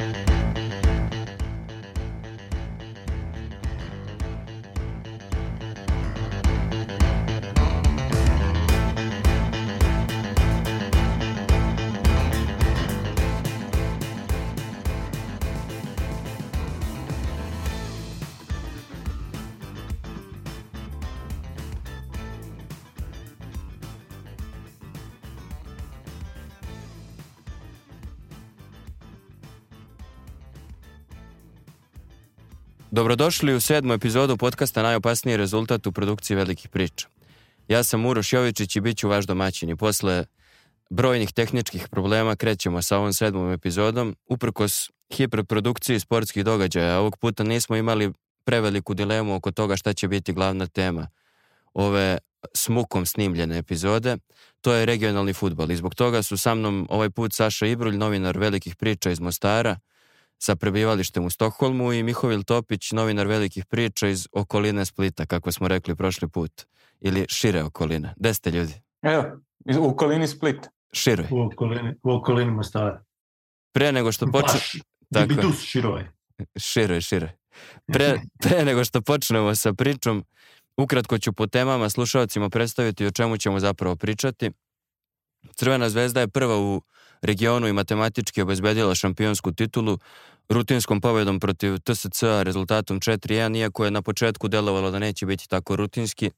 thank you Dobrodošli u sedmu epizodu podcasta Najopasniji rezultat u produkciji velikih priča. Ja sam Uroš Jovičić i bit ću vaš domaćin i posle brojnih tehničkih problema krećemo sa ovom sedmom epizodom. Uprkos hiperprodukciji sportskih događaja, ovog puta nismo imali preveliku dilemu oko toga šta će biti glavna tema ove smukom snimljene epizode, to je regionalni futbal i zbog toga su sa mnom ovaj put Saša Ibrulj, novinar velikih priča iz Mostara, sa prebivalištem u Stokholmu i Mihovil Topić, novinar velikih priča iz okoline Splita, kako smo rekli prošli put, ili šire okoline. Gde ste ljudi? Evo, u okolini Splita. Široj. U okolini, u okolini Mostara. Pre nego što počne... Tako, Bibitus široj. Široj, široj. Pre, pre nego što počnemo sa pričom, ukratko ću po temama slušalcima predstaviti o čemu ćemo zapravo pričati. Crvena zvezda je prva u regionu i matematički obezbedila šampionsku titulu, rutinskom pobedom protiv TSC rezultatom 4-1, iako je na početku delovalo da neće biti tako rutinski.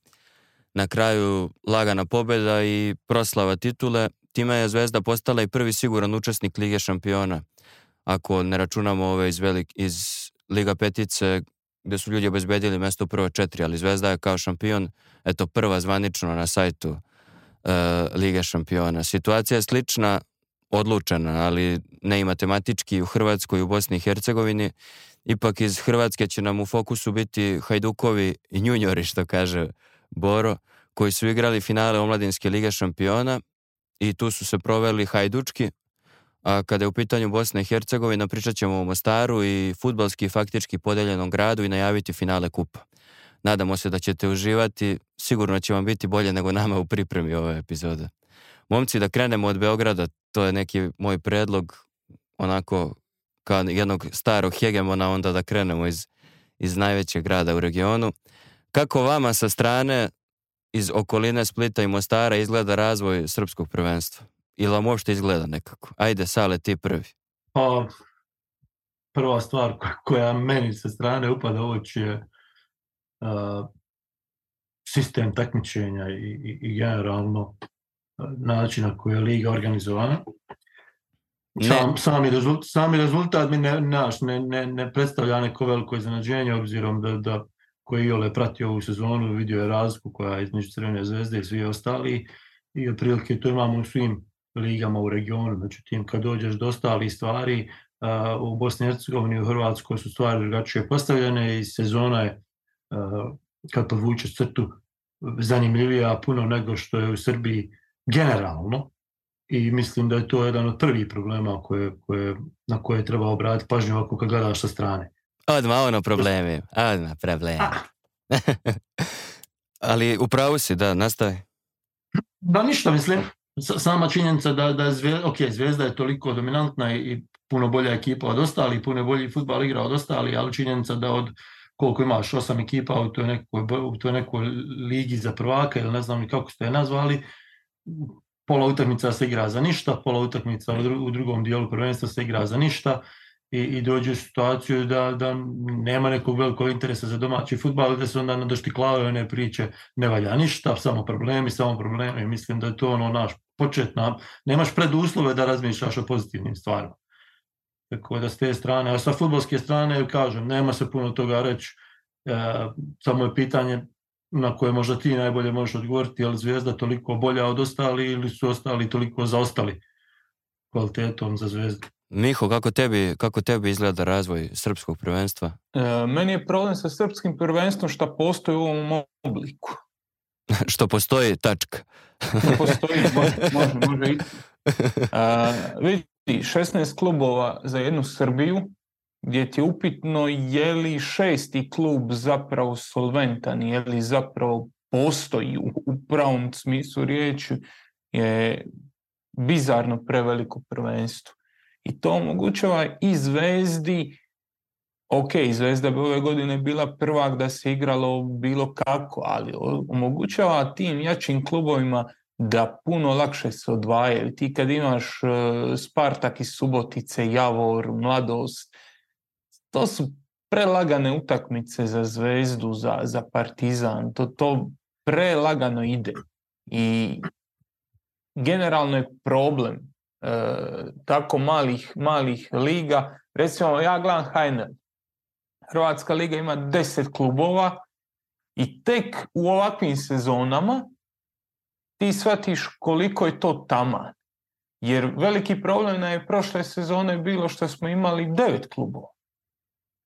Na kraju lagana pobeda i proslava titule, time je Zvezda postala i prvi siguran učesnik Lige šampiona. Ako ne računamo ove iz, velik, iz Liga petice gde su ljudi obezbedili mesto prva četiri, ali Zvezda je kao šampion, eto prva zvanično na sajtu e, Lige šampiona. Situacija je slična odlučan, ali ne i matematički u Hrvatskoj i u Bosni i Hercegovini. Ipak iz Hrvatske će nam u fokusu biti Hajdukovi i Njunjori, što kaže Boro, koji su igrali finale Omladinske lige šampiona i tu su se proveli Hajdučki, a kada je u pitanju Bosne i Hercegovina pričat ćemo o Mostaru i futbalski faktički podeljenom gradu i najaviti finale kupa. Nadamo se da ćete uživati, sigurno će vam biti bolje nego nama u pripremi ove epizode momci da krenemo od Beograda, to je neki moj predlog, onako kao jednog starog hegemona, onda da krenemo iz, iz najvećeg grada u regionu. Kako vama sa strane iz okoline Splita i Mostara izgleda razvoj srpskog prvenstva? Ili vam uopšte izgleda nekako? Ajde, Sale, ti prvi. Pa, prva stvar koja meni sa strane upada u oči je uh, sistem takmičenja i, i, i generalno način na koji je liga organizovana. Sam, sami, rezultat, sami rezultat mi ne, naš, ne, ne, ne predstavlja neko veliko iznenađenje obzirom da, da koji Iole pratio ovu sezonu, vidio je razliku koja je između Crvene zvezde i svi ostali i otprilike to imamo u svim ligama u regionu. Međutim, znači, kad dođeš do ostali stvari, u Bosni i Hercegovini i u Hrvatskoj su stvari drugačije postavljene i sezona je, kad podvučeš crtu, zanimljivija puno nego što je u Srbiji generalno i mislim da je to jedan od prvih problema koje, koje, na koje treba obratiti pažnju ovako kad gledaš sa strane. Odmah ono problemi, odmah problemi. Ali upravo si, da, nastavi. Da, ništa mislim. Sama činjenica da, da zve, ok, Zvezda je toliko dominantna i puno bolja ekipa od ostalih, puno bolji futbal igra od ostali, ali činjenica da od koliko imaš osam ekipa u toj nekoj, u toj nekoj ligi za prvaka ili ne znam ni kako ste je nazvali, pola utakmica se igra za ništa, pola utakmica u drugom dijelu prvenstva se igra za ništa i, i dođe u situaciju da, da nema nekog velikog interesa za domaći futbal, da se onda nadoštiklavaju one priče, ne valja ništa, samo problemi, samo problemi. Mislim da je to ono naš početna, nemaš preduslove da razmišljaš o pozitivnim stvarima. Tako da s te strane, a sa futbolske strane, kažem, nema se puno toga reći, e, samo je pitanje na koje možda ti najbolje možeš odgovoriti, ali Zvezda toliko bolja od ostali ili su ostali toliko zaostali kvalitetom za Zvezdu. Miho, kako tebi, kako tebi izgleda razvoj srpskog prvenstva? E, meni je problem sa srpskim prvenstvom što postoji u ovom obliku. što postoji, tačka. postoji, može, može, može ići. E, vidi, 16 klubova za jednu Srbiju, gdje ti je upitno je li šesti klub zapravo solventan, je li zapravo postoji u, u pravom smislu riječi, je bizarno preveliko prvenstvo. I to omogućava i zvezdi, ok, zvezda bi ove godine bila prvak da se igralo bilo kako, ali omogućava tim jačim klubovima da puno lakše se odvajaju. Ti kad imaš e, Spartak i Subotice, Javor, Mladost, to su prelagane utakmice za Zvezdu, za, za Partizan. To, to prelagano ide. I generalno je problem e, tako malih, malih liga. Recimo, ja gledam Hajner. Hrvatska liga ima 10 klubova i tek u ovakvim sezonama ti shvatiš koliko je to taman. Jer veliki problem na je prošle sezone bilo što smo imali devet klubova.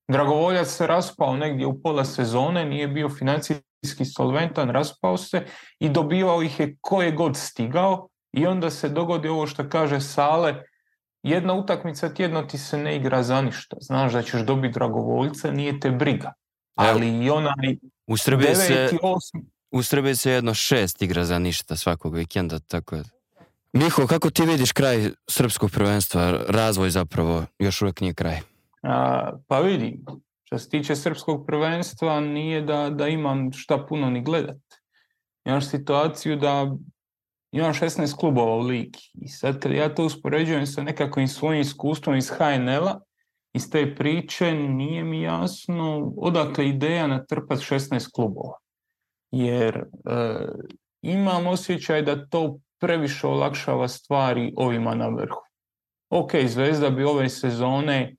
Dragovoljac se raspao negdje u pola sezone, nije bio financijski solventan, raspao se i dobivao ih je koje god stigao i onda se dogodi ovo što kaže Sale, jedna utakmica tjedno ti se ne igra za ništa. Znaš da ćeš dobiti dragovoljca, nije te briga. Ali i onaj u Srbiji se, u Srbiji se jedno šest igra za ništa svakog vikenda, tako je. Miho, kako ti vidiš kraj srpskog prvenstva? Razvoj zapravo još uvijek nije kraj pa vidim, što se tiče srpskog prvenstva nije da, da imam šta puno ni gledat. Imam situaciju da imam 16 klubova u ligi i sad kad ja to uspoređujem sa nekakvim svojim iskustvom iz HNL-a, iz te priče nije mi jasno odakle ideja natrpat 16 klubova. Jer e, imam osjećaj da to previše olakšava stvari ovima na vrhu. Ok, Zvezda bi ove sezone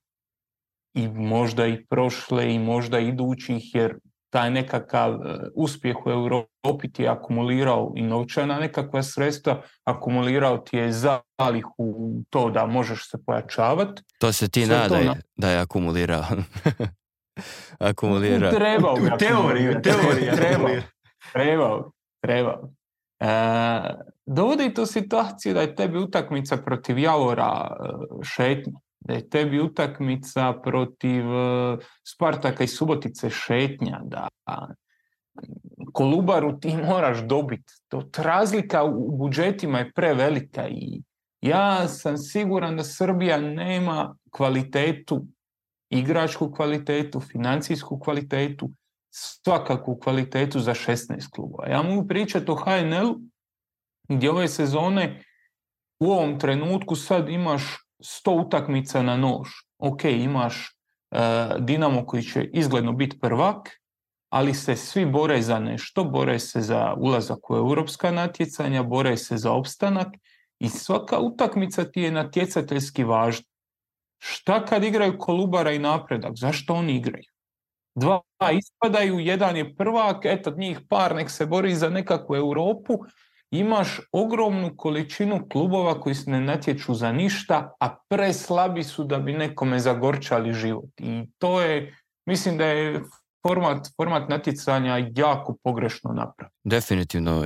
i možda i prošle i možda idućih jer taj nekakav e, uspjeh u Europi ti je akumulirao i novčana nekakva sredstva, akumulirao ti je zalihu to da možeš se pojačavati. To se ti nadaj to... da je akumulirao. akumulirao. Trebao bi. U teoriji, u teoriji. Trebao. Trebao. Trebao. E, dovodi to situaciju da je tebi utakmica protiv Javora e, šetnja da je tebi utakmica protiv e, Spartaka i Subotice šetnja, da Kolubaru ti moraš dobiti. Razlika u budžetima je prevelika i ja sam siguran da Srbija nema kvalitetu, igračku kvalitetu, financijsku kvalitetu, svakakvu kvalitetu za 16 klubova. Ja mogu pričati o HNL gdje ove sezone u ovom trenutku sad imaš 100 utakmica na nož. Ok, imaš uh, Dinamo koji će izgledno biti prvak, ali se svi bore za nešto, bore se za ulazak u europska natjecanja, bore se za opstanak i svaka utakmica ti je natjecateljski važna. Šta kad igraju Kolubara i napredak? Zašto oni igraju? Dva ispadaju, jedan je prvak, eto njih par nek se bori za nekakvu Europu imaš ogromnu količinu klubova koji se ne natječu za ništa, a preslabi su da bi nekome zagorčali život. I to je, mislim da je format, format natjecanja jako pogrešno napravljen. Definitivno.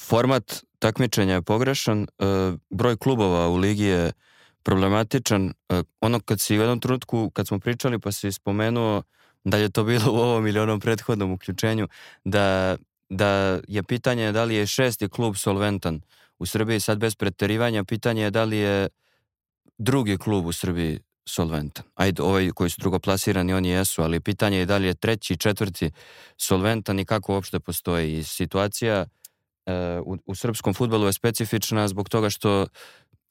Format takmičenja je pogrešan, e, broj klubova u ligi je problematičan. E, ono kad si u jednom trenutku, kad smo pričali pa si spomenuo da je to bilo u ovom ili onom prethodnom uključenju, da da je pitanje da li je šesti klub solventan u Srbiji, sad bez pretjerivanja, pitanje je da li je drugi klub u Srbiji solventan. Ajde, ovaj koji su drugoplasirani, oni jesu, ali pitanje je da li je treći, četvrti solventan i kako uopšte postoji. I situacija e, u, u srpskom futbolu je specifična zbog toga što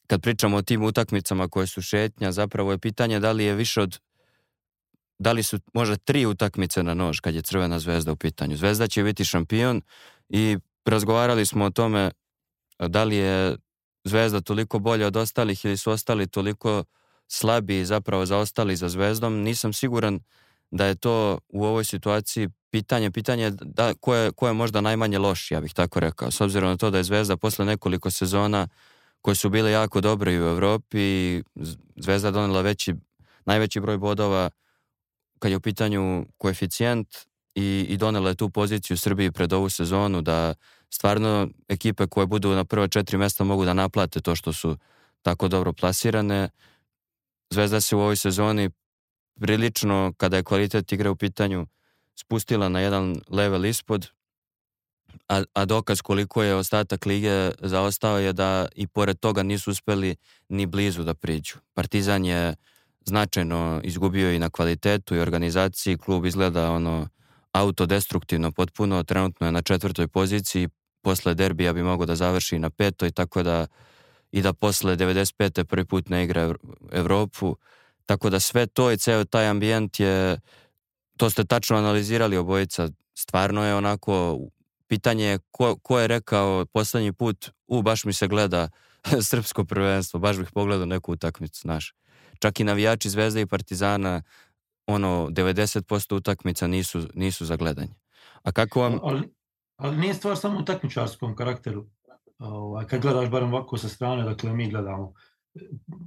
kad pričamo o tim utakmicama koje su šetnja, zapravo je pitanje da li je više od da li su možda tri utakmice na nož kad je Crvena zvezda u pitanju. Zvezda će biti šampion i razgovarali smo o tome da li je zvezda toliko bolja od ostalih ili su ostali toliko slabi i zapravo zaostali za zvezdom. Nisam siguran da je to u ovoj situaciji pitanje. Pitanje da, ko, je, ko je možda najmanje loš, ja bih tako rekao. S obzirom na to da je zvezda posle nekoliko sezona koje su bile jako dobre i u Europi, zvezda donela veći, najveći broj bodova kad je u pitanju koeficijent i, i donela je tu poziciju Srbiji pred ovu sezonu da stvarno ekipe koje budu na prva četiri mesta mogu da naplate to što su tako dobro plasirane. Zvezda se u ovoj sezoni prilično, kada je kvalitet igre u pitanju, spustila na jedan level ispod, a, a dokaz koliko je ostatak lige zaostao je da i pored toga nisu uspeli ni blizu da priđu. Partizan je značajno izgubio i na kvalitetu i organizaciji. Klub izgleda ono autodestruktivno potpuno, trenutno je na četvrtoj poziciji, posle derbija bi mogao da završi na petoj, tako da i da posle 95. prvi put ne igra Evropu. Tako da sve to i ceo taj ambijent je, to ste tačno analizirali obojica, stvarno je onako, pitanje je ko, ko je rekao poslednji put, u baš mi se gleda srpsko prvenstvo, baš bih pogledao neku utakmicu, znaš čak i navijači Zvezde i Partizana ono 90% utakmica nisu, nisu za gledanje. A kako vam... Ali, ali nije stvar samo u takmičarskom karakteru. Ovaj, kad gledaš barem ovako sa strane, dakle mi gledamo.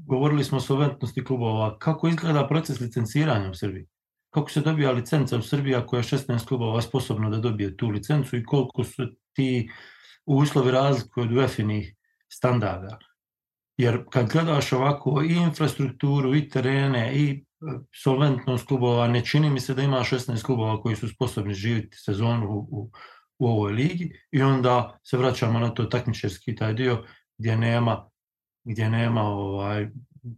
Govorili smo o solventnosti klubova. Kako izgleda proces licenciranja u Srbiji? Kako se dobija licenca u Srbiji ako je 16 klubova sposobno da dobije tu licencu i koliko su ti uslovi razlikuju od UEFA-nih standarda? Jer kad gledaš ovako i infrastrukturu i terene i e, solventnost klubova, ne čini mi se da ima 16 klubova koji su sposobni živjeti sezonu u, u, u ovoj ligi i onda se vraćamo na to takmičarski taj dio gdje nema gdje nema ovaj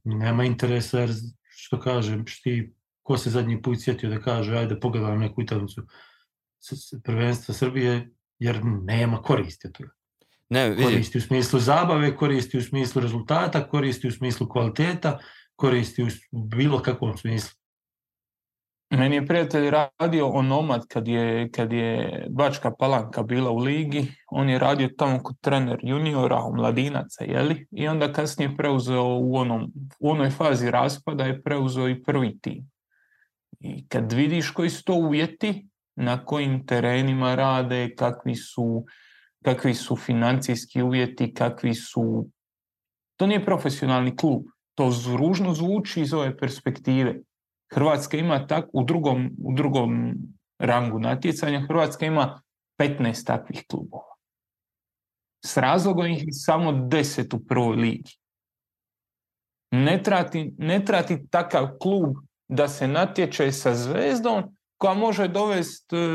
nema interesa jer što kažem šti ko se zadnji put sjetio da kaže ajde pogledam neku utakmicu prvenstva Srbije jer nema koristi od toga. Ne, vidim. Koristi u smislu zabave, koristi u smislu rezultata, koristi u smislu kvaliteta, koristi u bilo kakvom smislu. Meni je prijatelj radio onomad kad je, kad je Bačka Palanka bila u ligi. On je radio tamo kod trener juniora, mladinaca, jeli? I onda kasnije preuzeo u, onom, u onoj fazi raspada je preuzeo i prvi tim. I kad vidiš koji su to uvjeti, na kojim terenima rade, kakvi su kakvi su financijski uvjeti, kakvi su... To nije profesionalni klub. To ružno zvuči iz ove perspektive. Hrvatska ima tak, u, drugom, u drugom rangu natjecanja, Hrvatska ima 15 takvih klubova. S razlogom ih je samo 10 u prvoj ligi. Ne trati, ne trati takav klub da se natječe sa zvezdom koja može dovesti e,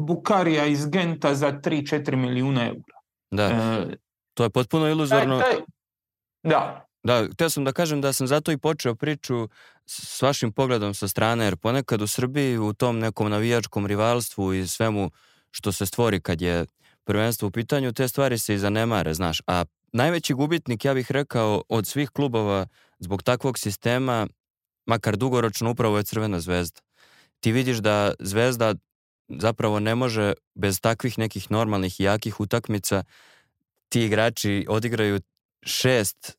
Bukarija iz Genta za 3-4 milijuna eura. Da, e, to je potpuno iluzorno. Taj, taj, da, da, htio sam da kažem da sam zato i počeo priču s vašim pogledom sa strane, jer ponekad u Srbiji u tom nekom navijačkom rivalstvu i svemu što se stvori kad je prvenstvo u pitanju, te stvari se i zanemare, znaš. A najveći gubitnik, ja bih rekao, od svih klubova zbog takvog sistema, makar dugoročno, upravo je Crvena zvezda ti vidiš da Zvezda zapravo ne može bez takvih nekih normalnih i jakih utakmica ti igrači odigraju šest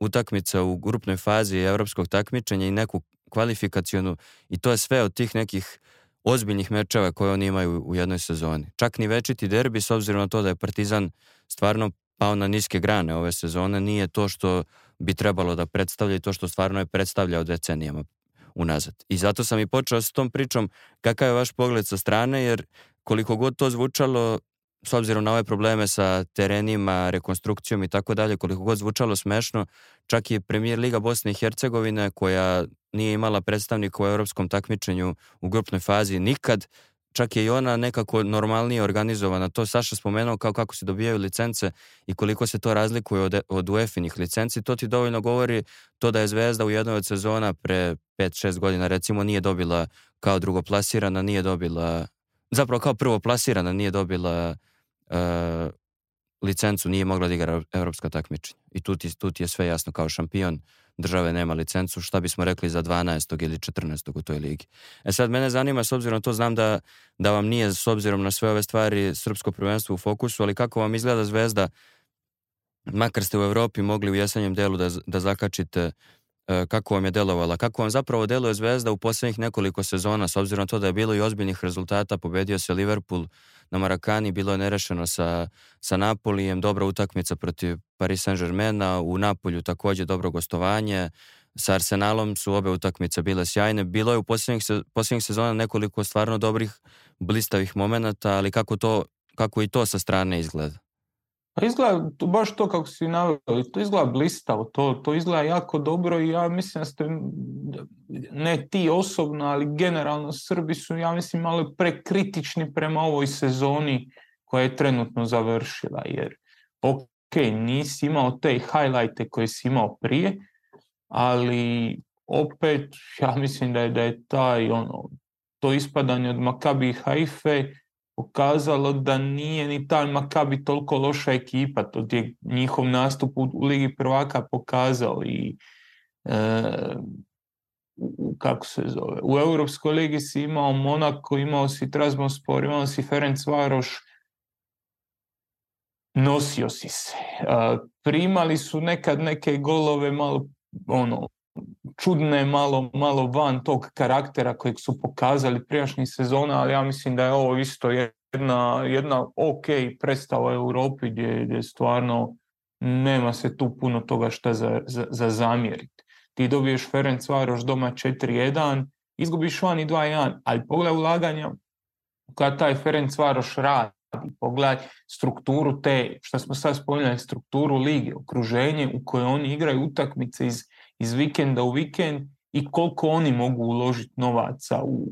utakmica u grupnoj fazi evropskog takmičenja i neku kvalifikacionu i to je sve od tih nekih ozbiljnih mečeva koje oni imaju u jednoj sezoni. Čak ni večiti derbi s obzirom na to da je Partizan stvarno pao na niske grane ove sezone nije to što bi trebalo da predstavlja i to što stvarno je predstavljao decenijama unazad. I zato sam i počeo s tom pričom kakav je vaš pogled sa strane, jer koliko god to zvučalo, s obzirom na ove probleme sa terenima, rekonstrukcijom i tako dalje, koliko god zvučalo smešno, čak i premijer Liga Bosne i Hercegovine, koja nije imala predstavnika u evropskom takmičenju u grupnoj fazi nikad, čak je i ona nekako normalnije organizovana. To Saša spomenuo kao kako se dobijaju licence i koliko se to razlikuje od, od UEFA-nih licenci. To ti dovoljno govori to da je Zvezda u jednoj od sezona pre 5-6 godina recimo nije dobila kao drugoplasirana, nije dobila zapravo kao prvoplasirana nije dobila uh, licencu, nije mogla da igra evropska takmičenja. I tu ti, tu ti je sve jasno kao šampion države nema licencu, šta bismo rekli za 12. ili 14. u toj ligi. E sad, mene zanima, s obzirom to znam da, da vam nije, s obzirom na sve ove stvari, srpsko prvenstvo u fokusu, ali kako vam izgleda zvezda, makar ste u Evropi mogli u jesenjem delu da, da zakačite e, kako vam je delovala, kako vam zapravo deluje Zvezda u poslednjih nekoliko sezona, s obzirom na to da je bilo i ozbiljnih rezultata, pobedio se Liverpool, na Marakani, bilo je nerešeno sa, sa Napolijem, dobra utakmica protiv Paris Saint-Germaina, u Napolju takođe dobro gostovanje, sa Arsenalom su obe utakmice bile sjajne. Bilo je u posljednjih, se, posljednjih sezona nekoliko stvarno dobrih blistavih momenata, ali kako, to, kako i to sa strane izgleda? A izgleda to, baš to kako si naveo, to izgleda blistavo, to, to izgleda jako dobro i ja mislim da ste, ne ti osobno, ali generalno Srbi su, ja mislim, malo prekritični prema ovoj sezoni koja je trenutno završila, jer ok, nisi imao te highlighte koje si imao prije, ali opet ja mislim da je, da je taj ono, to ispadanje od Makabi i Haife pokazalo da nije ni taj Makabi toliko loša ekipa. To je njihov nastup u Ligi prvaka pokazao i e, kako se zove. U Europskoj ligi si imao Monako, imao si Trasmonspor, imao si Ferenc Varoš, nosio si se. E, primali su nekad neke golove malo ono, čudne, malo, malo van tog karaktera kojeg su pokazali prijašnjih sezona, ali ja mislim da je ovo isto jedna, jedna ok predstava u Europi gdje, gdje stvarno nema se tu puno toga što za, za, za zamjeriti. Ti dobiješ Ferenc Varoš doma 4-1, izgubiš vani 2-1, ali pogledaj ulaganja kada taj Ferenc Varoš radi, pogledaj strukturu te, što smo sad spominjali, strukturu lige, okruženje u kojoj oni igraju utakmice iz iz vikenda u vikend i koliko oni mogu uložiti novaca u,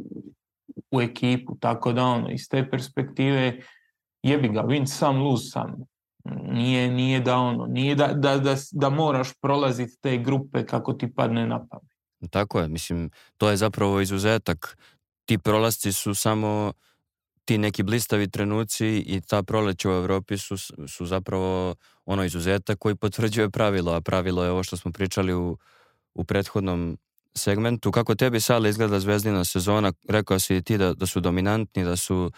u ekipu, tako da ono, iz te perspektive jebi ga, win sam, lose sam. Nije, nije da ono, nije da, da, da, da moraš prolaziti te grupe kako ti padne na pamet. Tako je, mislim, to je zapravo izuzetak. Ti prolasci su samo ti neki blistavi trenuci i ta proleća u Evropi su, su zapravo ono izuzetak koji potvrđuje pravilo, a pravilo je ovo što smo pričali u u prethodnom segmentu. Kako tebi sada izgleda zvezdina sezona? Rekao si ti da, da su dominantni, da su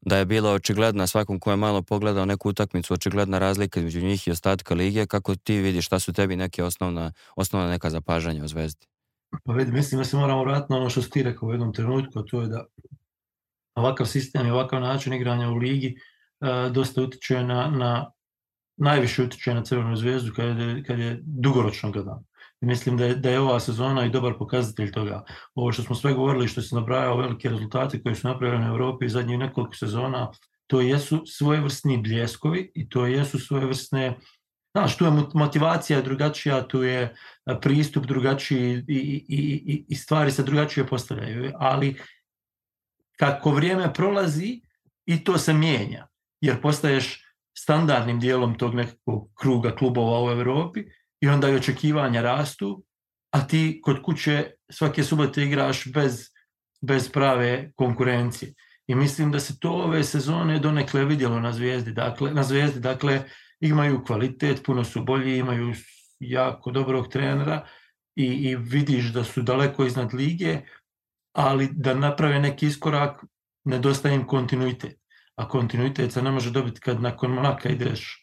da je bila očigledna svakom ko je malo pogledao neku utakmicu, očigledna razlika između njih i ostatka lige. Kako ti vidiš šta su tebi neke osnovna, osnovna neka zapažanja o zvezdi? Pa vidi, mislim da se moramo vratiti na ono što si ti rekao u jednom trenutku, a to je da ovakav sistem i ovakav način igranja u ligi uh, dosta utiče na, na najviše utiče na Crvenu zvezdu kad je, kad je dugoročno gledano. Mislim da je, da je ova sezona i dobar pokazatelj toga. Ovo što smo sve govorili, što se nabrajao velike rezultate koje su napravljene u Evropi zadnjih nekoliko sezona, to jesu svojevrsni bljeskovi i to jesu svojevrsne Znaš, tu je motivacija drugačija, tu je pristup drugačiji i, i, i, i stvari se drugačije postavljaju, ali kako vrijeme prolazi i to se mijenja, jer postaješ standardnim dijelom tog nekakvog kruga klubova u Evropi i onda i očekivanja rastu, a ti kod kuće svake subote igraš bez, bez prave konkurencije. I mislim da se to ove sezone donekle vidjelo na zvijezdi. Dakle, na zvijezdi, dakle imaju kvalitet, puno su bolji, imaju jako dobrog trenera i, i vidiš da su daleko iznad lige, ali da naprave neki iskorak nedostaje im kontinuitet. A kontinuitet se ne može dobiti kad nakon Monaka ideš,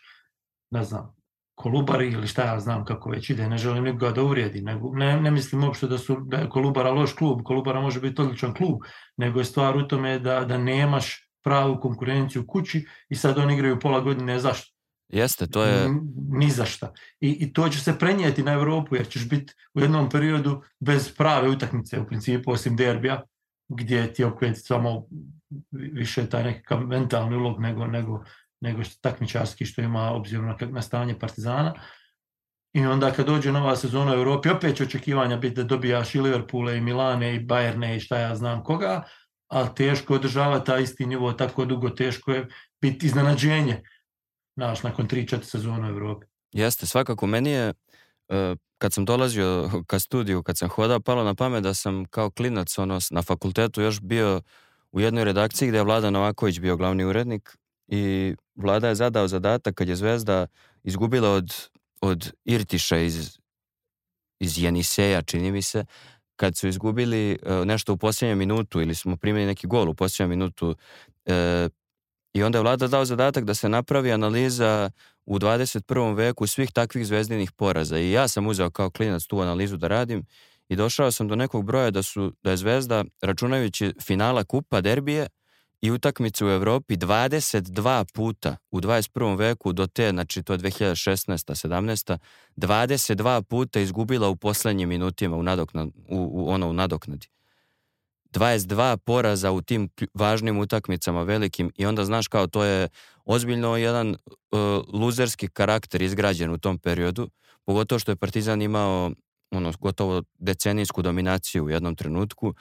ne znam, kolubari ili šta ja znam kako već ide, ne želim nikoga da uvrijedi, nego, ne, ne mislim uopšte da, su, da je Kolubara loš klub, Kolubara može biti odličan klub, nego je stvar u tome da, da nemaš pravu konkurenciju kući i sad oni igraju pola godine, zašto? Jeste, to je... Ni za šta. I, I to će se prenijeti na Evropu, jer ćeš biti u jednom periodu bez prave utakmice, u principu, osim derbija, gdje ti je samo više taj nekakav mentalni ulog nego, nego nego što takmičarski što ima obzirom na, na stanje Partizana. I onda kad dođe nova sezona u Europi, opet će očekivanja biti da dobijaš i Liverpoole i Milane i Bayerne i šta ja znam koga, a teško održava taj isti nivo tako dugo, teško je biti iznenađenje naš nakon 3-4 sezona u Europi. Jeste, svakako meni je e, kad sam dolazio ka studiju, kad sam hodao, palo na pamet da sam kao klinac ono, na fakultetu još bio u jednoj redakciji gde je Vlada Novaković bio glavni urednik i vlada je zadao zadatak kad je Zvezda izgubila od, od Irtiša iz, iz Jeniseja, čini mi se, kad su izgubili e, nešto u posljednjem minutu ili smo primili neki gol u posljednjem minutu e, i onda je vlada dao zadatak da se napravi analiza u 21. veku svih takvih zvezdinih poraza. I ja sam uzeo kao klinac tu analizu da radim i došao sam do nekog broja da, su, da je zvezda, računajući finala kupa derbije, i utakmice u Evropi 22 puta u 21. veku do te, znači to je 2016. 17. 22 puta izgubila u poslednjim minutima u, nadokna, u, u, ono, u nadoknadi. 22 poraza u tim važnim utakmicama velikim i onda znaš kao to je ozbiljno jedan uh, luzerski karakter izgrađen u tom periodu, pogotovo što je Partizan imao ono gotovo decenijsku dominaciju u jednom trenutku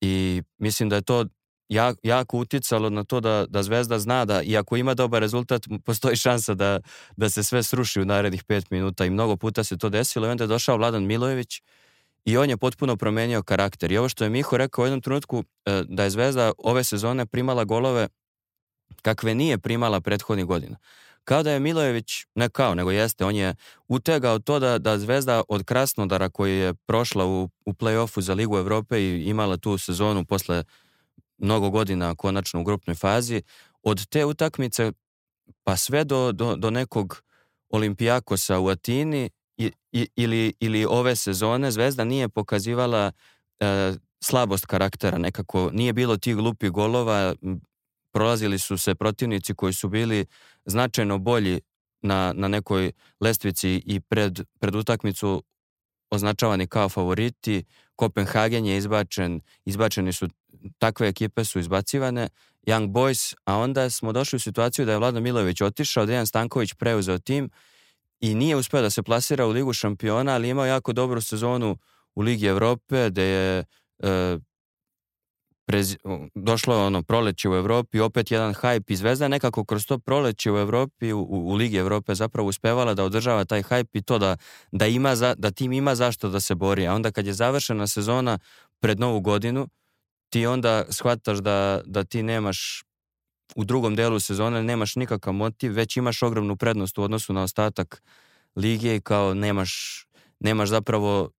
i mislim da je to jak, jako uticalo na to da, da Zvezda zna da i ako ima dobar rezultat, postoji šansa da, da se sve sruši u narednih pet minuta i mnogo puta se to desilo i onda je došao Vladan Milojević i on je potpuno promenio karakter. I ovo što je Miho rekao u jednom trenutku e, da je Zvezda ove sezone primala golove kakve nije primala prethodnih godina. Kao da je Milojević, ne kao, nego jeste, on je utegao to da, da Zvezda od Krasnodara koji je prošla u, u play-offu za Ligu Evrope i imala tu sezonu posle mnogo godina konačno u grupnoj fazi. Od te utakmice pa sve do, do, do nekog Olimpijakosa u Atini i, i, ili, ili ove sezone Zvezda nije pokazivala e, slabost karaktera nekako. Nije bilo tih glupih golova, prolazili su se protivnici koji su bili značajno bolji na, na nekoj lestvici i pred, pred utakmicu označavani kao favoriti. Kopenhagen je izbačen, izbačeni su takve ekipe su izbacivane, Young Boys, a onda smo došli u situaciju da je Vlado Milović otišao, da Dejan Stanković preuzeo tim i nije uspeo da se plasira u Ligu šampiona, ali imao jako dobru sezonu u Ligi Evrope, gde je e, prez, došlo ono proleće u Evropi, opet jedan hype i Zvezda je nekako kroz to proleće u Evropi, u, u Ligi Evrope zapravo uspevala da održava taj hype i to da, da, ima za, da tim ima zašto da se bori. A onda kad je završena sezona pred novu godinu, ti onda shvataš da, da ti nemaš u drugom delu sezone nemaš nikakav motiv, već imaš ogromnu prednost u odnosu na ostatak lige i kao nemaš, nemaš zapravo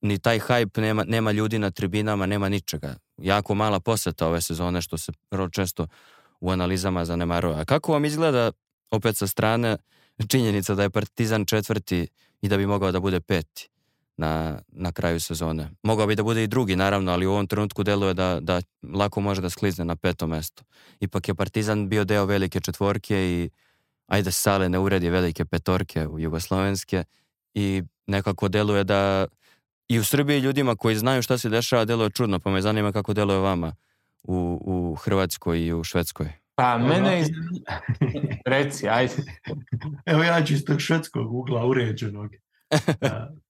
ni taj hype, nema, nema ljudi na tribinama, nema ničega. Jako mala poseta ove sezone što se vrlo često u analizama zanemaruje. A kako vam izgleda opet sa strane činjenica da je Partizan četvrti i da bi mogao da bude peti? na, na kraju sezone. Mogao bi da bude i drugi, naravno, ali u ovom trenutku deluje da, da lako može da sklizne na peto mesto. Ipak je Partizan bio deo velike četvorke i ajde sale ne uredi velike petorke u jugoslovenske i nekako deluje da i u Srbiji ljudima koji znaju šta se dešava deluje čudno, pa me zanima kako deluje vama u, u Hrvatskoj i u Švedskoj. Pa mene iz... Reci, ajde. Evo ja ću iz tog švedskog ugla uređenog.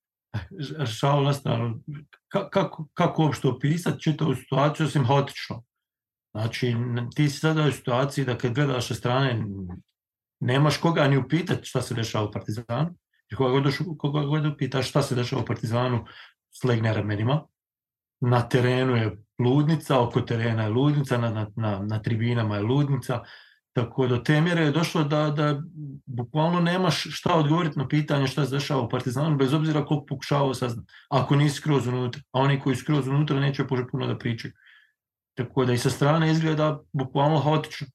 šal na stranu, kako, kako uopšte opisat opisati čitavu situaciju osim haotično. Znači, ti si sada u situaciji da kad gledaš sa strane, nemaš koga ni upitati šta se dešava u Partizanu, jer koga god, koga god upitaš šta se dešava u Partizanu, slegne ramenima. Na terenu je ludnica, oko terena je ludnica, na, na, na, na tribinama je ludnica, Tako do te mjere je došlo da, da bukvalno nemaš šta odgovoriti na pitanje šta se dešava u Partizanu, bez obzira koliko pokušavao saznati. Ako nisi skroz unutra, a oni koji skroz unutra neće puno da pričaju. Tako da i sa strane izgleda bukvalno haotično.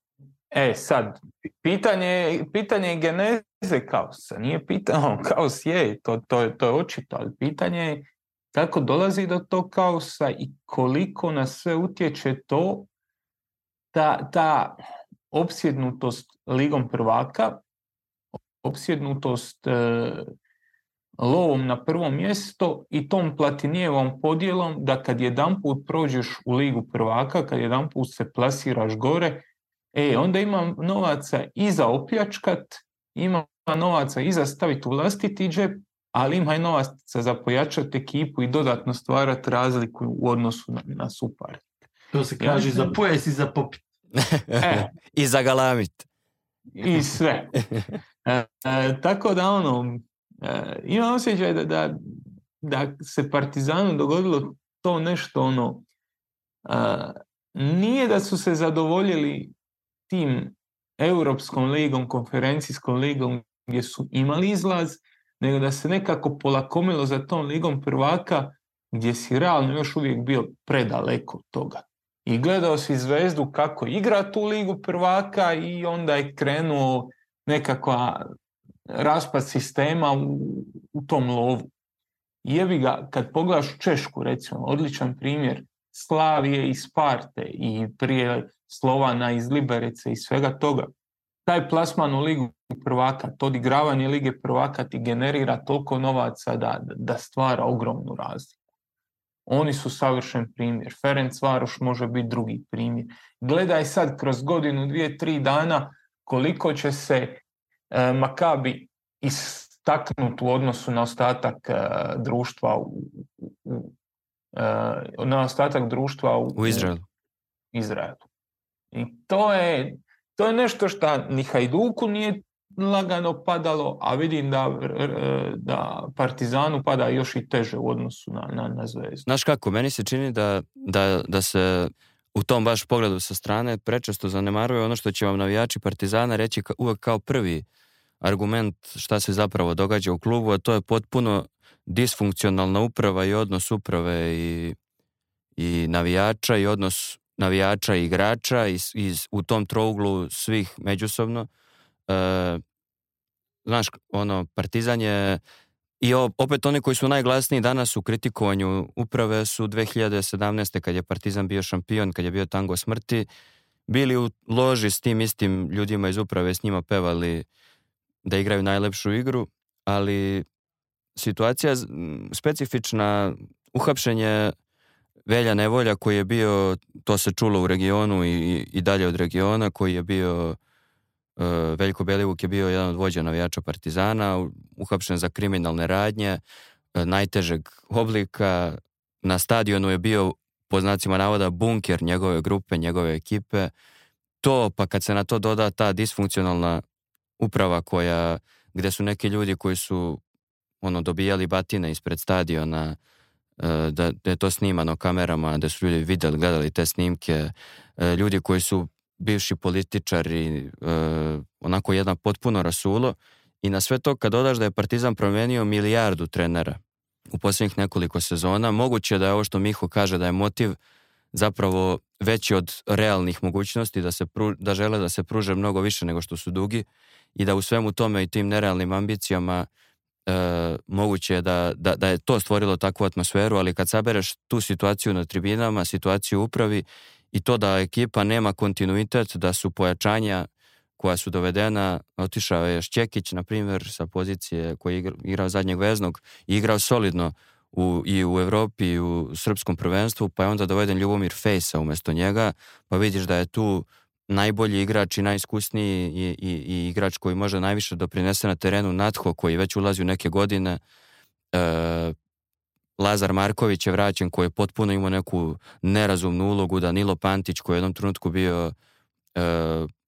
E sad, pitanje, pitanje je geneze kaosa. Nije pitanje, kaos je, to, to, je, to je očito, ali pitanje je kako dolazi do tog kaosa i koliko na sve utječe to ta, da, ta, da opsjednutost ligom prvaka, opsjednutost e, lovom na prvo mjesto i tom platinijevom podjelom da kad put prođeš u ligu prvaka, kad jedanput se plasiraš gore, e, onda ima novaca i za opljačkat, ima novaca i za staviti u vlastiti džep, ali ima i novaca za pojačati ekipu i dodatno stvarati razliku u odnosu na, na supar. To se kaže ja, za pojas i za pop, E. I za galamit. I sve. E, e, tako da ono, e, imam osjećaj da, da, da, se Partizanu dogodilo to nešto ono, e, nije da su se zadovoljili tim Europskom ligom, konferencijskom ligom gdje su imali izlaz, nego da se nekako polakomilo za tom ligom prvaka gdje si realno još uvijek bio predaleko toga i gledao si Zvezdu kako igra tu ligu prvaka i onda je krenuo nekakva raspad sistema u, u tom lovu. Jevi ga, kad pogledaš Češku recimo, odličan primjer, Slavije i Sparte i prije Slovana iz Liberece i svega toga. Taj plasman u ligu prvaka, to odigravanje lige prvaka ti generira toliko novaca da, da stvara ogromnu razliku. Oni su savršen primjer. Ferenc Varoš može biti drugi primjer. Gledaj sad kroz godinu, dvije, tri dana koliko će se e, Makabi istaknuti u odnosu na ostatak e, društva u, u e, na ostatak društva u, u Izraelu. Izraelu. I to je, to je nešto što ni Hajduku nije lagano padalo, a vidim da, da Partizanu pada još i teže u odnosu na, na, na zvezdu. Znaš kako, meni se čini da, da, da se u tom baš pogledu sa strane prečesto zanemaruje ono što će vam navijači Partizana reći ka, uvek kao prvi argument šta se zapravo događa u klubu, a to je potpuno disfunkcionalna uprava i odnos uprave i, i navijača i odnos navijača i igrača iz, iz, u tom trouglu svih međusobno e, znaš, ono, Partizan je i opet oni koji su najglasniji danas u kritikovanju uprave su 2017. kad je Partizan bio šampion, kad je bio tango smrti, bili u loži s tim istim ljudima iz uprave, s njima pevali da igraju najlepšu igru, ali situacija specifična, uhapšenje Velja Nevolja koji je bio, to se čulo u regionu i, i dalje od regiona, koji je bio E, Veljko Belivuk je bio jedan od vođa navijača Partizana, uhapšen za kriminalne radnje, e, najtežeg oblika. Na stadionu je bio, po znacima navoda, bunker njegove grupe, njegove ekipe. To, pa kad se na to doda ta disfunkcionalna uprava koja, gde su neki ljudi koji su ono dobijali batine ispred stadiona, e, da, da je to snimano kamerama, da su ljudi videli, gledali te snimke, ljudi koji su bivši političari, e, onako jedan potpuno rasulo i na sve to kad dodaš da je Partizan promenio milijardu trenera u posljednjih nekoliko sezona, moguće da je ovo što Miho kaže da je motiv zapravo veći od realnih mogućnosti, da, se pru, da žele da se pruže mnogo više nego što su dugi i da u svemu tome i tim nerealnim ambicijama e, moguće je da, da, da, je to stvorilo takvu atmosferu, ali kad sabereš tu situaciju na tribinama, situaciju u upravi i to da ekipa nema kontinuitet, da su pojačanja koja su dovedena, otišao je Šćekić, na primjer, sa pozicije koji je igrao zadnjeg veznog, igrao solidno u, i u Evropi i u srpskom prvenstvu, pa je onda doveden Ljubomir Fejsa umesto njega, pa vidiš da je tu najbolji igrač i najiskusniji i, i, i igrač koji može najviše doprinese da na terenu Natho koji već ulazi u neke godine e, Lazar Marković je vraćen koji je potpuno imao neku nerazumnu ulogu. Danilo Pantić koji je u jednom trenutku bio e,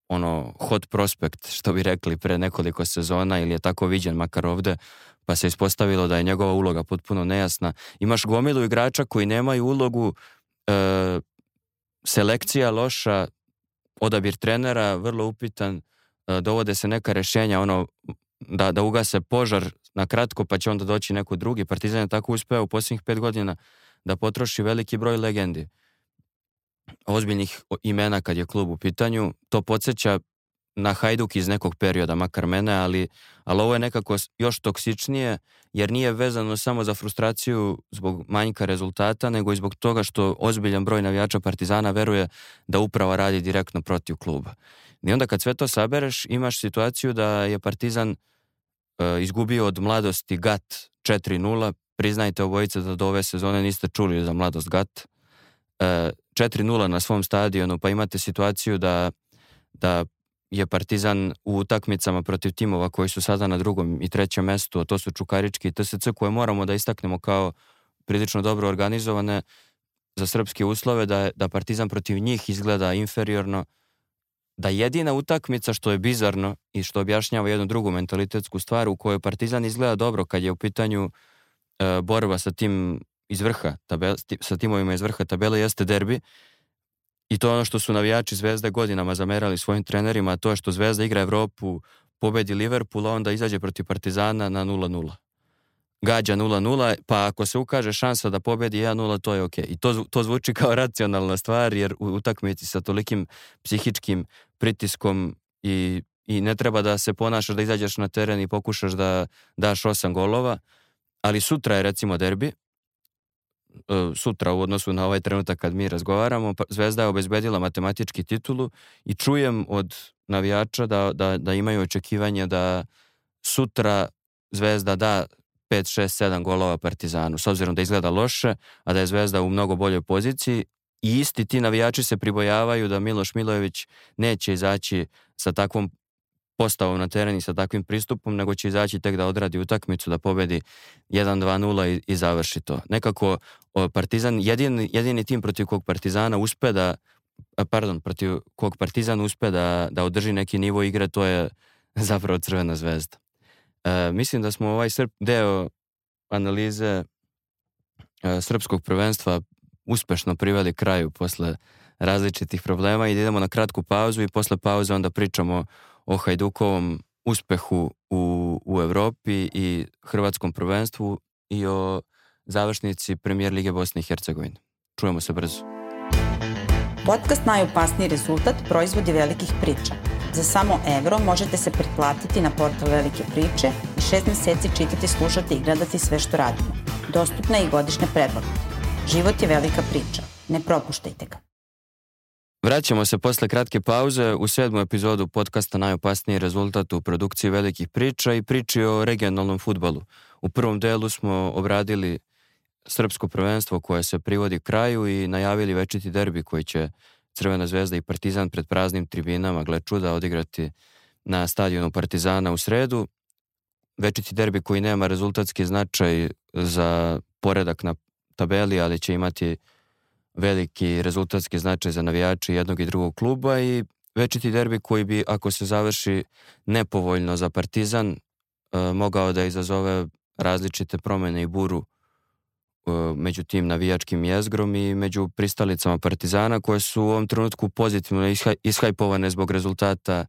ono hot prospect, što bi rekli pre nekoliko sezona ili je tako viđen makar ovde pa se ispostavilo da je njegova uloga potpuno nejasna. Imaš gomilu igrača koji nemaju ulogu e, selekcija loša, odabir trenera vrlo upitan, e, dovode se neka rešenja ono da, da ugase požar na kratko pa će onda doći neko drugi. Partizan je tako uspeo u posljednjih pet godina da potroši veliki broj legendi ozbiljnih imena kad je klub u pitanju. To podsjeća na Hajduk iz nekog perioda, makar mene, ali, ali ovo je nekako još toksičnije, jer nije vezano samo za frustraciju zbog manjka rezultata, nego i zbog toga što ozbiljan broj navijača Partizana veruje da uprava radi direktno protiv kluba. I onda kad sve to sabereš, imaš situaciju da je Partizan e, izgubio od mladosti GAT 4-0. Priznajte obojice da do ove sezone niste čuli za mladost GAT. E, 4-0 na svom stadionu, pa imate situaciju da, da je Partizan u utakmicama protiv timova koji su sada na drugom i trećem mestu, a to su Čukarički i TSC, koje moramo da istaknemo kao prilično dobro organizovane za srpske uslove, da, da Partizan protiv njih izgleda inferiorno, da jedina utakmica što je bizarno i što objašnjava jednu drugu mentalitetsku stvar u kojoj Partizan izgleda dobro kad je u pitanju e, borba sa tim iz vrha, tabela, sa timovima iz vrha tabele jeste derbi i to je ono što su navijači Zvezde godinama zamerali svojim trenerima, to je što Zvezda igra Evropu, pobedi Liverpoola, onda izađe protiv Partizana na 0 gađa 0-0, pa ako se ukaže šansa da pobedi 1-0, to je Okay. I to, to zvuči kao racionalna stvar, jer u utakmici sa tolikim psihičkim pritiskom i, i ne treba da se ponašaš da izađeš na teren i pokušaš da daš osam golova, ali sutra je recimo derbi, e, sutra u odnosu na ovaj trenutak kad mi razgovaramo, pa Zvezda je obezbedila matematički titulu i čujem od navijača da, da, da imaju očekivanje da sutra Zvezda da 5, 6, 7 golova Partizanu, s obzirom da izgleda loše, a da je Zvezda u mnogo boljoj poziciji i isti ti navijači se pribojavaju da Miloš Milojević neće izaći sa takvom postavom na teren i sa takvim pristupom, nego će izaći tek da odradi utakmicu, da pobedi 1-2-0 i, i, završi to. Nekako Partizan, jedini, jedini tim protiv kog Partizana uspe da, pardon, protiv kog Partizan uspe da, da održi neki nivo igre, to je zapravo Crvena zvezda. E, mislim da smo ovaj srp, deo analize e, srpskog prvenstva uspešno priveli kraju posle različitih problema i da idemo na kratku pauzu i posle pauze onda pričamo o Hajdukovom uspehu u, u Evropi i hrvatskom prvenstvu i o završnici premijer Lige Bosne i Hercegovine. Čujemo se brzo. Podcast Najopasniji rezultat proizvodi velikih priča. Za samo evro možete se pretplatiti na portal Velike priče i šest meseci čitati, slušati i gledati sve što radimo. Dostupna je i godišnja pretplata. Život je velika priča. Ne propuštajte ga. Vraćamo se posle kratke pauze u sedmu epizodu podcasta Najopasniji rezultat u produkciji velikih priča i priči o regionalnom futbalu. U prvom delu smo obradili srpsko prvenstvo koje se privodi kraju i najavili večiti derbi koji će Crvena zvezda i Partizan pred praznim tribinama, gle čuda, odigrati na stadionu Partizana u sredu. Večiti derbi koji nema rezultatski značaj za poredak na tabeli, ali će imati veliki rezultatski značaj za navijače jednog i drugog kluba i večiti derbi koji bi, ako se završi nepovoljno za Partizan, e, mogao da izazove različite promene i buru E, među tim navijačkim jezgrom i među pristalicama Partizana koje su u ovom trenutku pozitivno ishajpovane zbog rezultata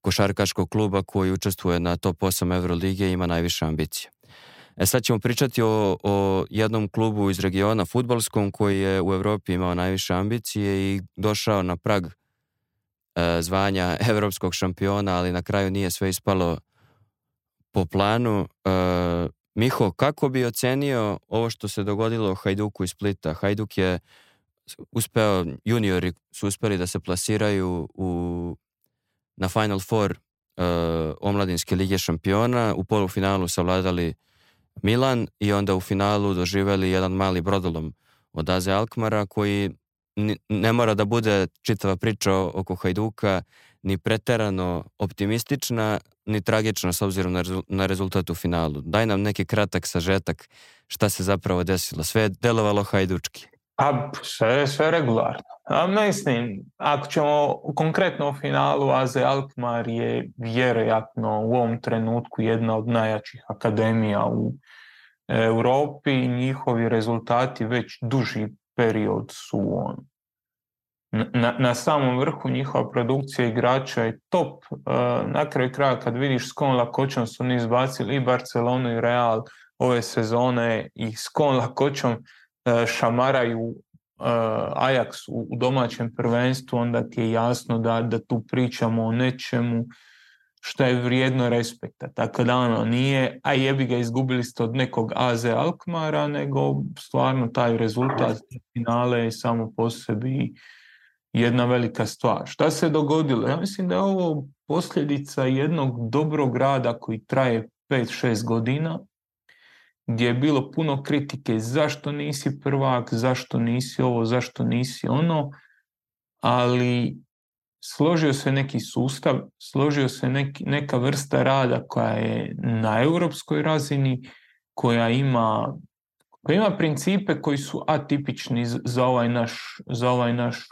košarkaškog kluba koji učestvuje na top 8 Euroligije i ima najviše ambicije. E sad ćemo pričati o, o jednom klubu iz regiona futbalskom koji je u Evropi imao najviše ambicije i došao na prag e, zvanja evropskog šampiona, ali na kraju nije sve ispalo po planu. E, Miho, kako bi ocenio ovo što se dogodilo Hajduku iz Splita? Hajduk je uspeo, juniori su uspeli da se plasiraju u, na Final Four uh, omladinske lige šampiona, u polufinalu savladali Milan i onda u finalu doživeli jedan mali brodolom od Aze Alkmara koji ne mora da bude čitava priča oko Hajduka ni preterano optimistična, ni tragično s obzirom na rezultat u finalu. Daj nam neki kratak sažetak šta se zapravo desilo. Sve je delovalo hajdučki. A sve, sve regularno. A mislim, ako ćemo konkretno u finalu, AZ Alkmaar je vjerojatno u ovom trenutku jedna od najjačih akademija u e, Europi. Njihovi rezultati već duži period su on, na, na samom vrhu njihova produkcija igrača je top. E, na kraju kraja kad vidiš s kojom lakoćom su oni izbacili i Barcelonu i Real ove sezone i s kojom lakoćom e, šamaraju e, Ajax u domaćem prvenstvu, onda ti je jasno da, da tu pričamo o nečemu što je vrijedno respekta. Tako da ono nije, a jebi ga izgubili ste od nekog AZ Alkmara, nego stvarno taj rezultat finale je samo po sebi jedna velika stvar. Šta se dogodilo? Ja mislim da je ovo posljedica jednog dobrog rada koji traje 5-6 godina, gdje je bilo puno kritike zašto nisi prvak, zašto nisi ovo, zašto nisi ono, ali složio se neki sustav, složio se neki, neka vrsta rada koja je na europskoj razini, koja ima koji ima principe koji su atipični za ovaj naš, za ovaj naš e,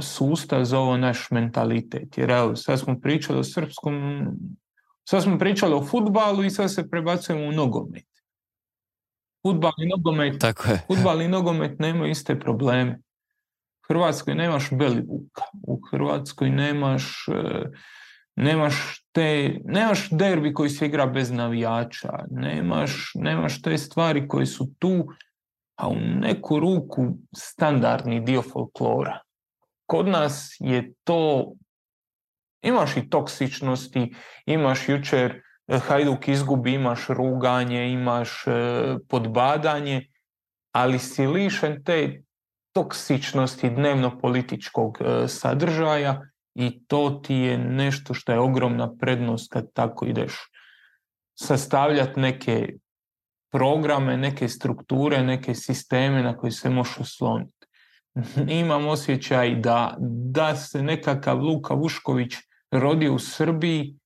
sustav, za ovaj naš mentalitet. Jer evo, sad smo pričali o srpskom, sad smo pričali o futbalu i sad se prebacujemo u nogomet. Futbal i nogomet, Tako je. futbal i nogomet nemaju iste probleme. U Hrvatskoj nemaš Belivuka, u Hrvatskoj nemaš... E, nemaš te, nemaš derbi koji se igra bez navijača, nemaš, nemaš te stvari koje su tu, a u neku ruku standardni dio folklora. Kod nas je to, imaš i toksičnosti, imaš jučer e, Hajduk izgubi, imaš ruganje, imaš e, podbadanje, ali si lišen te toksičnosti dnevno političkog e, sadržaja i to ti je nešto što je ogromna prednost kad tako ideš. Sastavljati neke programe, neke strukture, neke sisteme na koje se možeš osloniti. Imam osjećaj da, da se nekakav Luka Vušković rodi u Srbiji,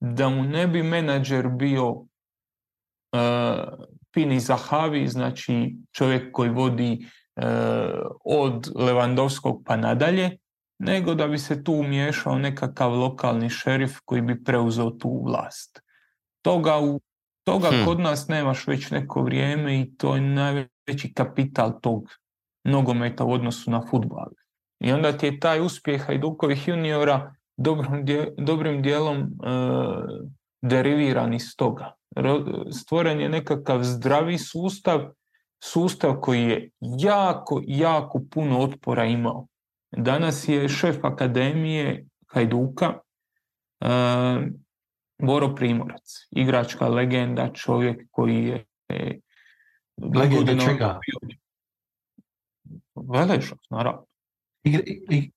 da mu ne bi menadžer bio uh, Pini Zahavi, znači čovjek koji vodi uh, od Levandovskog pa nadalje, nego da bi se tu umiješao nekakav lokalni šerif koji bi preuzeo tu vlast. Toga, u, toga hmm. kod nas nemaš već neko vrijeme i to je najveći kapital tog nogometa u odnosu na futbal. I onda ti je taj uspjeh Hajdukovih juniora dobrim, dje, dobrim dijelom e, deriviran iz toga. Stvoren je nekakav zdravi sustav, sustav koji je jako, jako puno otpora imao. Danas je šef akademije Hajduka uh, Boro Primorac, igračka legenda, čovjek koji je e, legenda čega? Velešac, naravno. I, i,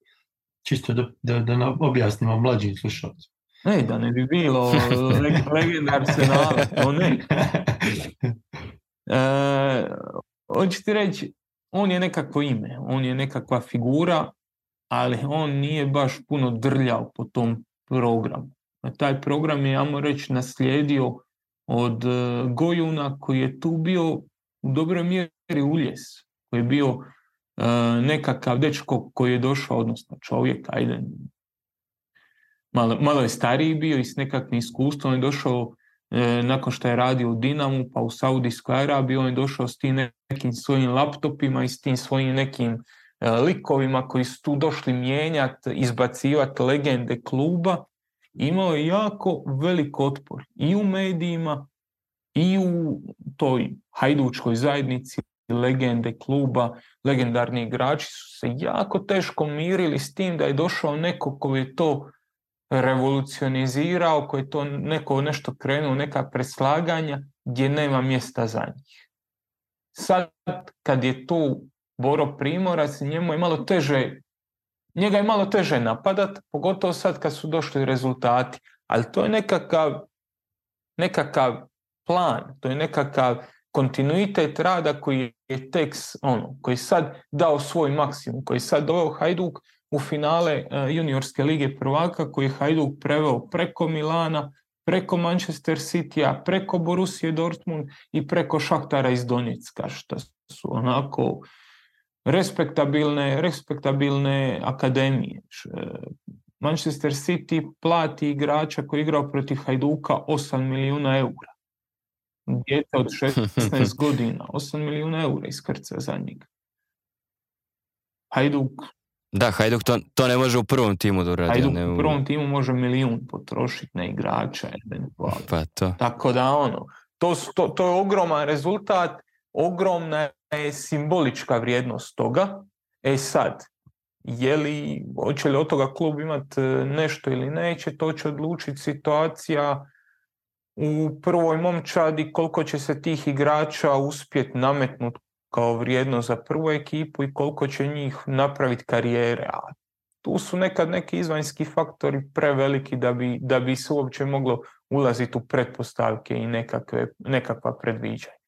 čisto da, da, da objasnimo mlađim slušalcima. Ne, da ne bi bilo leg, legendar se to ne. E, hoću ti reći, on je nekako ime, on je nekakva figura ali on nije baš puno drljao po tom programu. Taj program je, ja moram reći, naslijedio od e, Gojuna koji je tu bio u dobroj mjeri uljes, koji je bio e, nekakav dečko koji je došao, odnosno čovjek, ajde, malo, malo je stariji bio i s nekakvim iskustvom on je došao e, nakon što je radio u Dinamu pa u Saudijskoj Arabiji, on je došao s tim nekim svojim laptopima i s tim svojim nekim E, likovima koji su tu došli mijenjati, izbacivati legende kluba, imao je jako velik otpor i u medijima i u toj hajdučkoj zajednici legende kluba, legendarni igrači su se jako teško mirili s tim da je došao neko koji je to revolucionizirao, koji je to neko nešto krenuo, neka preslaganja gdje nema mjesta za njih. Sad kad je to Boro Primorac, njemu je malo teže, njega je malo teže napadat, pogotovo sad kad su došli rezultati. Ali to je nekakav, nekakav plan, to je nekakav kontinuitet rada koji je tekst, ono, koji sad dao svoj maksimum, koji sad doveo Hajduk u finale e, juniorske lige prvaka, koji je Hajduk preveo preko Milana, preko Manchester Citya, preko Borussia Dortmund i preko Šaktara iz Donjecka, što su onako respektabilne, respektabilne akademije. E, Manchester City plati igrača koji je igrao protiv Hajduka 8 milijuna eura. Dijete od 16 godina. 8 milijuna eura iskrca za njega. Hajduk da, Hajduk to, to, ne može u prvom timu da uradi. Hajduk ne... u prvom timu može milijun potrošiti na igrača. Eventualno. Pa to. Tako da ono, to, to, to je ogroman rezultat ogromna je simbolička vrijednost toga. E sad, je li, hoće li od toga klub imati e, nešto ili neće, to će odlučiti situacija u prvoj momčadi koliko će se tih igrača uspjeti nametnuti kao vrijedno za prvu ekipu i koliko će njih napraviti karijere. A tu su nekad neki izvanjski faktori preveliki da bi, da bi se uopće moglo ulaziti u pretpostavke i nekakve, nekakva predviđanja.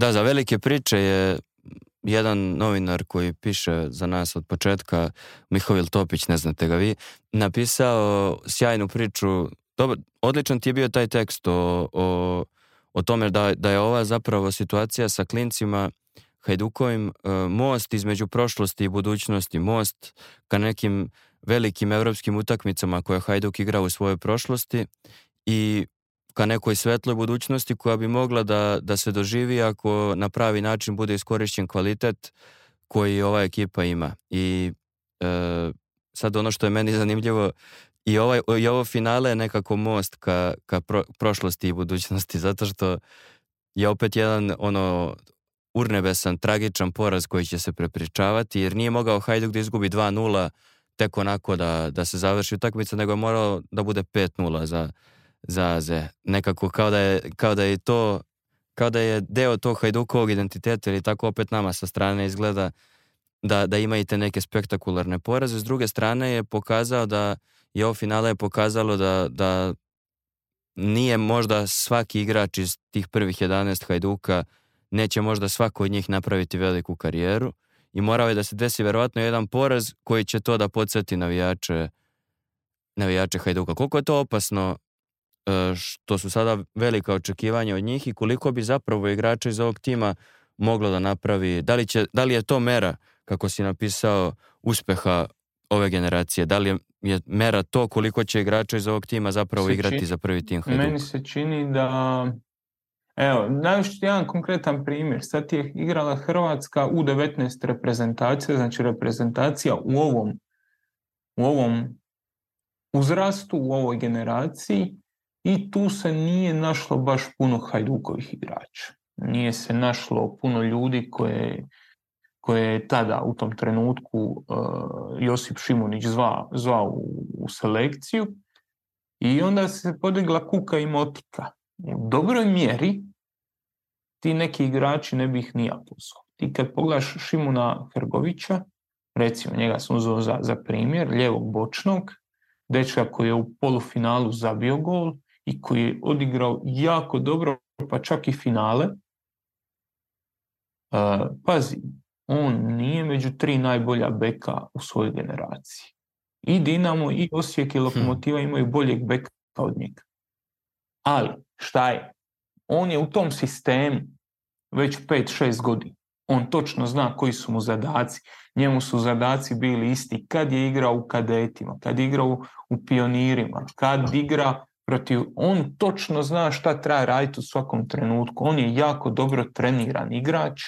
Da, za velike priče je jedan novinar koji piše za nas od početka, Mihovil Topić, ne znate ga vi, napisao sjajnu priču, Dobar, odličan ti je bio taj tekst o, o, o tome da, da je ova zapravo situacija sa klincima Hajdukovim e, most između prošlosti i budućnosti, most ka nekim velikim evropskim utakmicama koje Hajduk igra u svojoj prošlosti i ka nekoj svetloj budućnosti koja bi mogla da, da se doživi ako na pravi način bude iskorišćen kvalitet koji ova ekipa ima. I e, sad ono što je meni zanimljivo i, ovaj, i ovo finale je nekako most ka, ka pro, prošlosti i budućnosti zato što je opet jedan ono urnebesan, tragičan poraz koji će se prepričavati jer nije mogao Hajduk da izgubi 2-0 tek onako da, da se završi utakmica nego je morao da bude 5-0 za, zaraze. Nekako kao da je, kao da je to, kao da je deo tog hajdukovog identiteta ili tako opet nama sa strane izgleda da, da imate neke spektakularne poraze. S druge strane je pokazao da je ovo finala je pokazalo da, da nije možda svaki igrač iz tih prvih 11 Hajduka neće možda svako od njih napraviti veliku karijeru i morao je da se desi verovatno jedan poraz koji će to da podsjeti navijače navijače Hajduka. Koliko je to opasno E, što su sada velika očekivanja od njih i koliko bi zapravo igrača iz ovog tima moglo da napravi, da li, će, da li je to mera, kako si napisao, uspeha ove generacije? Da li je, je mera to koliko će igrača iz ovog tima zapravo se igrati čini, za prvi tim Hajduk? Meni se čini da... Evo, najviše jedan konkretan primjer. Sad je igrala Hrvatska u 19 reprezentacija, znači reprezentacija u ovom, u ovom uzrastu, u ovoj generaciji i tu se nije našlo baš puno Hajdukovih igrača. Nije se našlo puno ljudi koje, koje je tada u tom trenutku uh, Josip Šimunić zvao, zvao u, u selekciju i onda se podigla kuka i motika. U dobroj mjeri ti neki igrači ne bih ni ja pozvao. Ti kad pogledaš Šimuna Hrgovića, recimo njega sam uzeo za, za primjer, ljevog bočnog, dečka koji je u polufinalu zabio gol, i koji je odigrao jako dobro, pa čak i finale. Uh, pazi, on nije među tri najbolja beka u svojoj generaciji. I Dinamo, i Osijek, i hm. Lokomotiva hmm. imaju boljeg beka od njega. Ali, šta je? On je u tom sistemu već 5-6 godina. On točno zna koji su mu zadaci. Njemu su zadaci bili isti kad je igrao u kadetima, kad je igrao u pionirima, kad igra protiv, on točno zna šta treba raditi u svakom trenutku. On je jako dobro treniran igrač,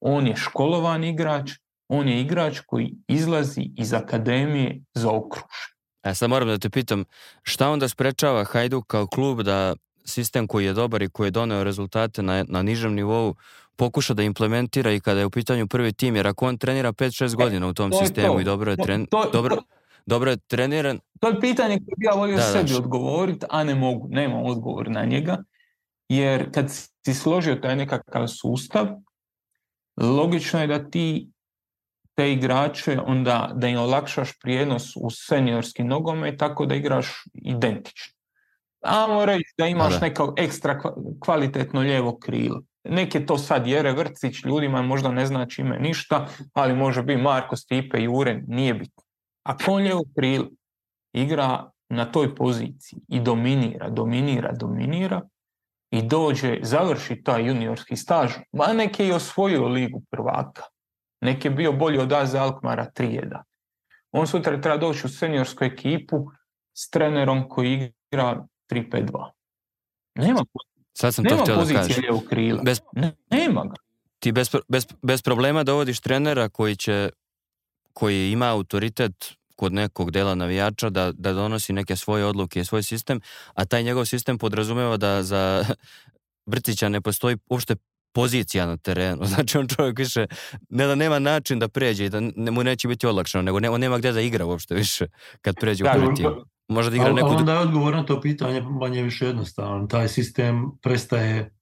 on je školovan igrač, on je igrač koji izlazi iz akademije za okruž. E sad moram da te pitam, šta onda sprečava Hajduk kao klub da sistem koji je dobar i koji je doneo rezultate na, na nižem nivou pokuša da implementira i kada je u pitanju prvi tim, jer ako on trenira 5-6 e, godina u tom to sistemu to. i dobro je tren... To, dobro dobro je treniran. To je pitanje koje bi ja volio da, da sebi znači. odgovoriti, a ne mogu, nemam odgovor na njega. Jer kad si složio taj nekakav sustav, logično je da ti te igrače onda da im olakšaš prijenos u seniorski nogome tako da igraš identično. A reći da imaš da, da. neko ekstra kvalitetno lijevo krilo. Neke to sad Jere Vrcić, ljudima možda ne znači ime ništa, ali može biti Marko Stipe Jure, nije bitno. A kolje u krilu igra na toj poziciji i dominira, dominira, dominira i dođe, završi taj juniorski staž, ma nek je osvojio ligu prvaka. neke je bio bolji od Aze Alkmara 3-1. On sutra treba doći u seniorsku ekipu s trenerom koji igra 3-5-2. Nema, Sad sam nema to da pozicije lijevog krila. Bez... Nema ga. Ti bez, bez, bez problema dovodiš trenera koji će koji ima autoritet kod nekog dela navijača da, da donosi neke svoje odluke i svoj sistem, a taj njegov sistem podrazumeva da za Brtića ne postoji uopšte pozicija na terenu. Znači on čovjek više ne da nema način da pređe i da ne, mu neće biti olakšano, nego ne, on nema gde da igra uopšte više kad pređe u prvi da, da. tim. Možda da igra neku... Ali onda je odgovor na to pitanje manje više jednostavan. Taj sistem prestaje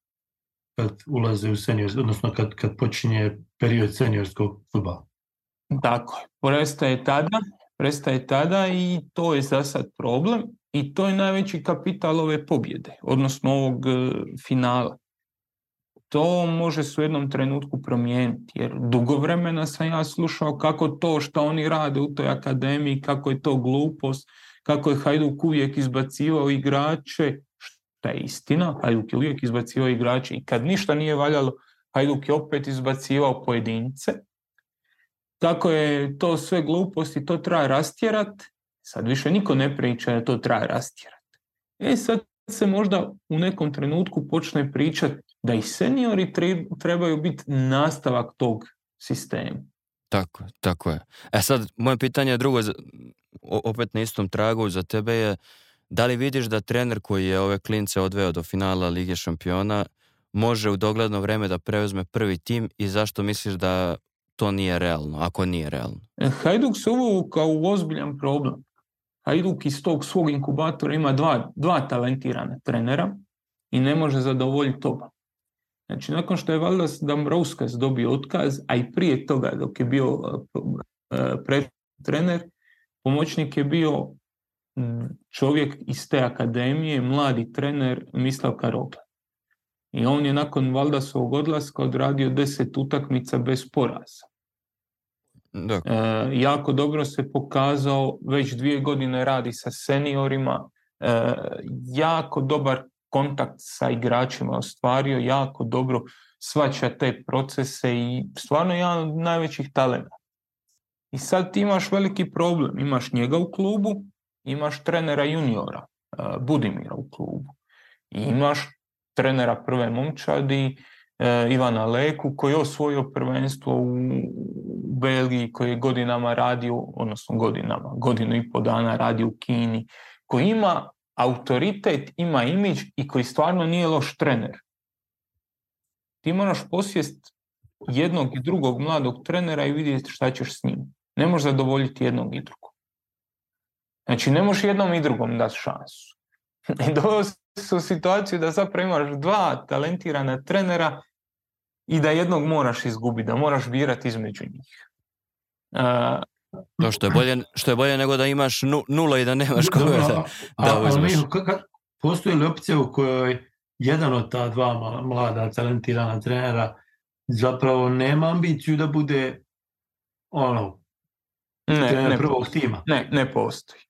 kad ulaze u senior, odnosno kad, kad počinje period seniorskog futbala. Tako je. Prestaje tada, prestaje tada i to je za sad problem i to je najveći kapital ove pobjede, odnosno ovog e, finala. To može se u jednom trenutku promijeniti, jer dugo vremena sam ja slušao kako to što oni rade u toj akademiji, kako je to glupost, kako je Hajduk uvijek izbacivao igrače, što je istina, Hajduk je uvijek izbacivao igrače i kad ništa nije valjalo, Hajduk je opet izbacivao pojedince, kako je to sve gluposti, to treba rastjerat. Sad više niko ne priča da to treba rastjerat. E sad se možda u nekom trenutku počne pričat da i seniori trebaju biti nastavak tog sistema. Tako, tako je. E sad, moje pitanje je drugo, opet na istom tragu za tebe je, da li vidiš da trener koji je ove klince odveo do finala Lige šampiona može u dogledno vreme da preuzme prvi tim i zašto misliš da to nije realno, ako nije realno? E, Hajduk se uvukao kao ozbiljan problem. Hajduk iz tog svog inkubatora ima dva, dva talentirana trenera i ne može zadovoljiti oba. Znači, nakon što je Valdas Dambrauskas dobio otkaz, a i prije toga dok je bio e, e, pre trener, pomoćnik je bio čovjek iz te akademije, mladi trener Mislav Karogla. I on je nakon Valdasovog odlaska odradio deset utakmica bez poraza. Dakle. E, jako dobro se pokazao, već dvije godine radi sa seniorima, e, jako dobar kontakt sa igračima ostvario, jako dobro svaća te procese i stvarno jedan od najvećih talenta. I sad ti imaš veliki problem, imaš njega u klubu, imaš trenera juniora, e, Budimira u klubu, i imaš trenera prve momčadi, e, Ivana Leku koji je osvojio prvenstvo u, Belgiji, koji je godinama radio, odnosno godinama, godinu i po dana radi u Kini, koji ima autoritet, ima imidž i koji stvarno nije loš trener. Ti moraš posvijest jednog i drugog mladog trenera i vidjeti šta ćeš s njim. Ne možeš zadovoljiti jednog i drugog. Znači, ne možeš jednom i drugom dati šansu. I e, su situaciju da zapravo imaš dva talentirana trenera i da jednog moraš izgubiti, da moraš birati između njih. A, to što je bolje, što je bolje nego da imaš nu, nula i da nemaš koga da, da uzmeš. Postoji li opcija u kojoj jedan od ta dva mlada talentirana trenera zapravo nema ambiciju da bude ono ne, trener ne prvog postoji. tima? Ne, ne postoji.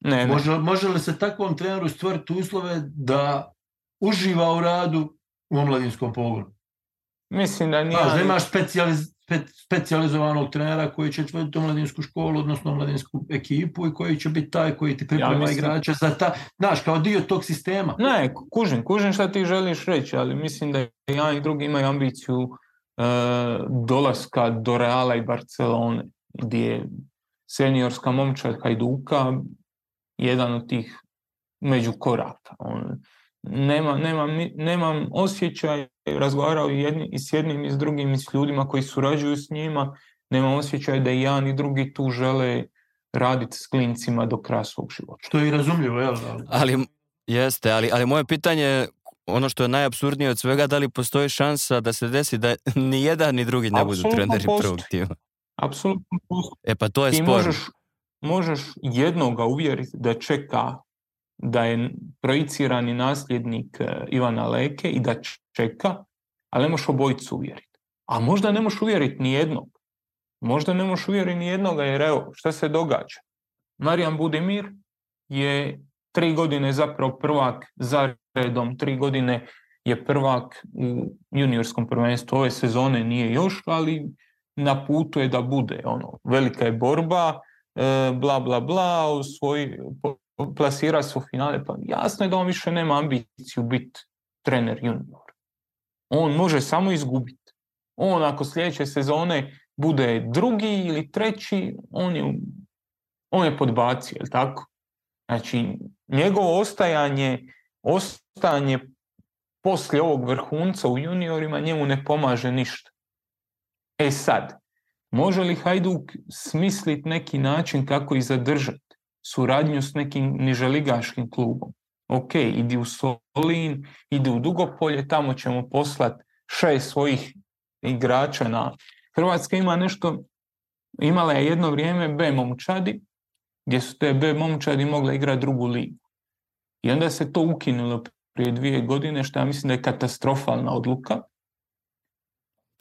Ne, može, ne. može li se takvom treneru stvoriti uslove da uživa u radu u omladinskom pogonu? Mislim da nije... Znaš, da imaš specijaliz, spe, specializovanog trenera koji će čvrti mladinsku školu, odnosno mladinsku ekipu i koji će biti taj koji ti priprema ja mislim... igrača za ta, znaš, kao dio tog sistema. Ne, kužim, kužim šta ti želiš reći, ali mislim da ja i drugi imaju ambiciju e, dolaska do Reala i Barcelone, gdje seniorska momčad Hajduka jedan od tih među korata. On, nema, nema, nemam osjećaj razgovarao i, jedni, i s jednim i s drugim i s ljudima koji surađuju s njima, nemam osjećaj da i jedan i drugi tu žele raditi s klincima do kraja svog života. Što je i razumljivo, jel? Da? Ali, jeste, ali, ali moje pitanje ono što je najabsurdnije od svega, da li postoji šansa da se desi da ni jedan ni drugi ne Absolutno budu treneri postoji. prvog tima? Apsolutno E pa to je spor. Možeš, možeš jednoga uvjeriti da čeka da je projicirani nasljednik e, Ivana Leke i da čeka, ali ne možeš obojicu uvjeriti. A možda ne možeš uvjeriti ni jednog. Možda ne možeš uvjeriti ni jednoga jer evo, šta se događa? Marijan Budimir je tri godine zapravo prvak za redom, tri godine je prvak u juniorskom prvenstvu. Ove sezone nije još, ali na putu je da bude. Ono, velika je borba, e, bla, bla, bla, osvoji, plasira se u finale, pa jasno je da on više nema ambiciju biti trener junior. On može samo izgubiti. On ako sljedeće sezone bude drugi ili treći, on je, on je podbacio, je tako? Znači, njegovo ostajanje, ostajanje poslije ovog vrhunca u juniorima njemu ne pomaže ništa. E sad, može li Hajduk smisliti neki način kako ih zadržati? suradnju s nekim niželigaškim klubom. Ok, idi u Solin, idi u Dugopolje, tamo ćemo poslati šest svojih igrača na... Hrvatska ima nešto, imala je jedno vrijeme B momčadi, gdje su te B momčadi mogla igrati drugu ligu. I onda se to ukinulo prije dvije godine, što ja mislim da je katastrofalna odluka,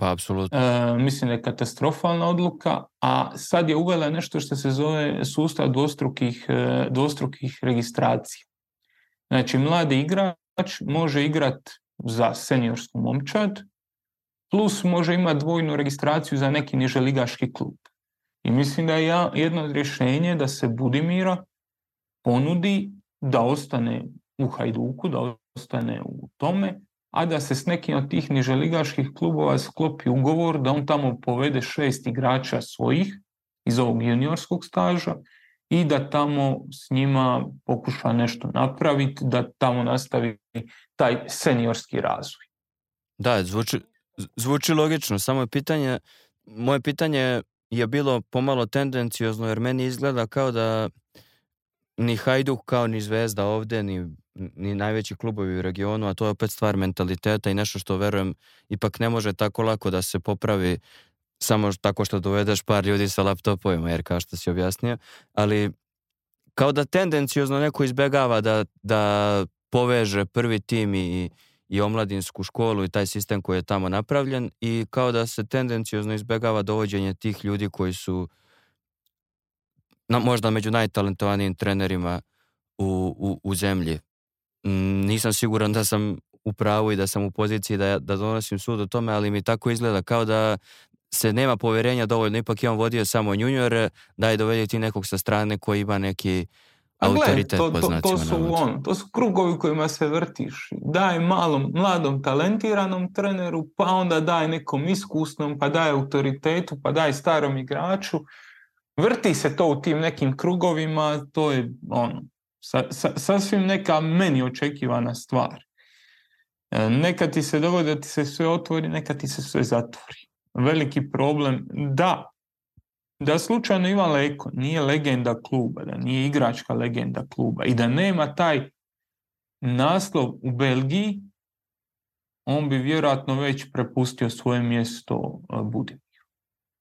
Pa, apsolutno. E, mislim da je katastrofalna odluka, a sad je uvela nešto što se zove sustav dvostrukih, e, dvostrukih registracija. Znači, mladi igrač može igrat za seniorsku momčad, plus može imati dvojnu registraciju za neki niželigaški klub. I mislim da je jedno od rješenje da se Budimira ponudi da ostane u Hajduku, da ostane u tome, a da se s nekim od tih niželigaških klubova sklopi ugovor da on tamo povede šest igrača svojih iz ovog juniorskog staža i da tamo s njima pokuša nešto napraviti, da tamo nastavi taj seniorski razvoj. Da, zvuči, zvuči logično, samo je pitanje, moje pitanje je bilo pomalo tendenciozno jer meni izgleda kao da ni Hajduk kao ni Zvezda ovde, ni ni najveći klubovi u regionu, a to je opet stvar mentaliteta i nešto što verujem ipak ne može tako lako da se popravi samo tako što dovedeš par ljudi sa laptopovima, jer kao što si objasnio, ali kao da tendencijozno neko izbegava da, da poveže prvi tim i, i omladinsku školu i taj sistem koji je tamo napravljen i kao da se tendencijozno izbegava dovođenje tih ljudi koji su na, možda među najtalentovanijim trenerima u, u, u zemlji. Mm, nisam siguran da sam u pravu i da sam u poziciji da, da donosim sud o tome, ali mi tako izgleda kao da se nema poverenja dovoljno. Ipak je on vodio samo junior, daj dovedi ti nekog sa strane koji ima neki autoritet. A gled, to, to, to, su on, to su krugovi kojima se vrtiš. Daj malom, mladom, talentiranom treneru, pa onda daj nekom iskusnom, pa daj autoritetu, pa daj starom igraču. Vrti se to u tim nekim krugovima, to je ono, Sa, sa, sasvim neka meni očekivana stvar. E, neka ti se dogodi da ti se sve otvori, neka ti se sve zatvori. Veliki problem, da, da slučajno Ivan Leko nije legenda kluba, da nije igračka legenda kluba i da nema taj naslov u Belgiji, on bi vjerojatno već prepustio svoje mjesto e, Budim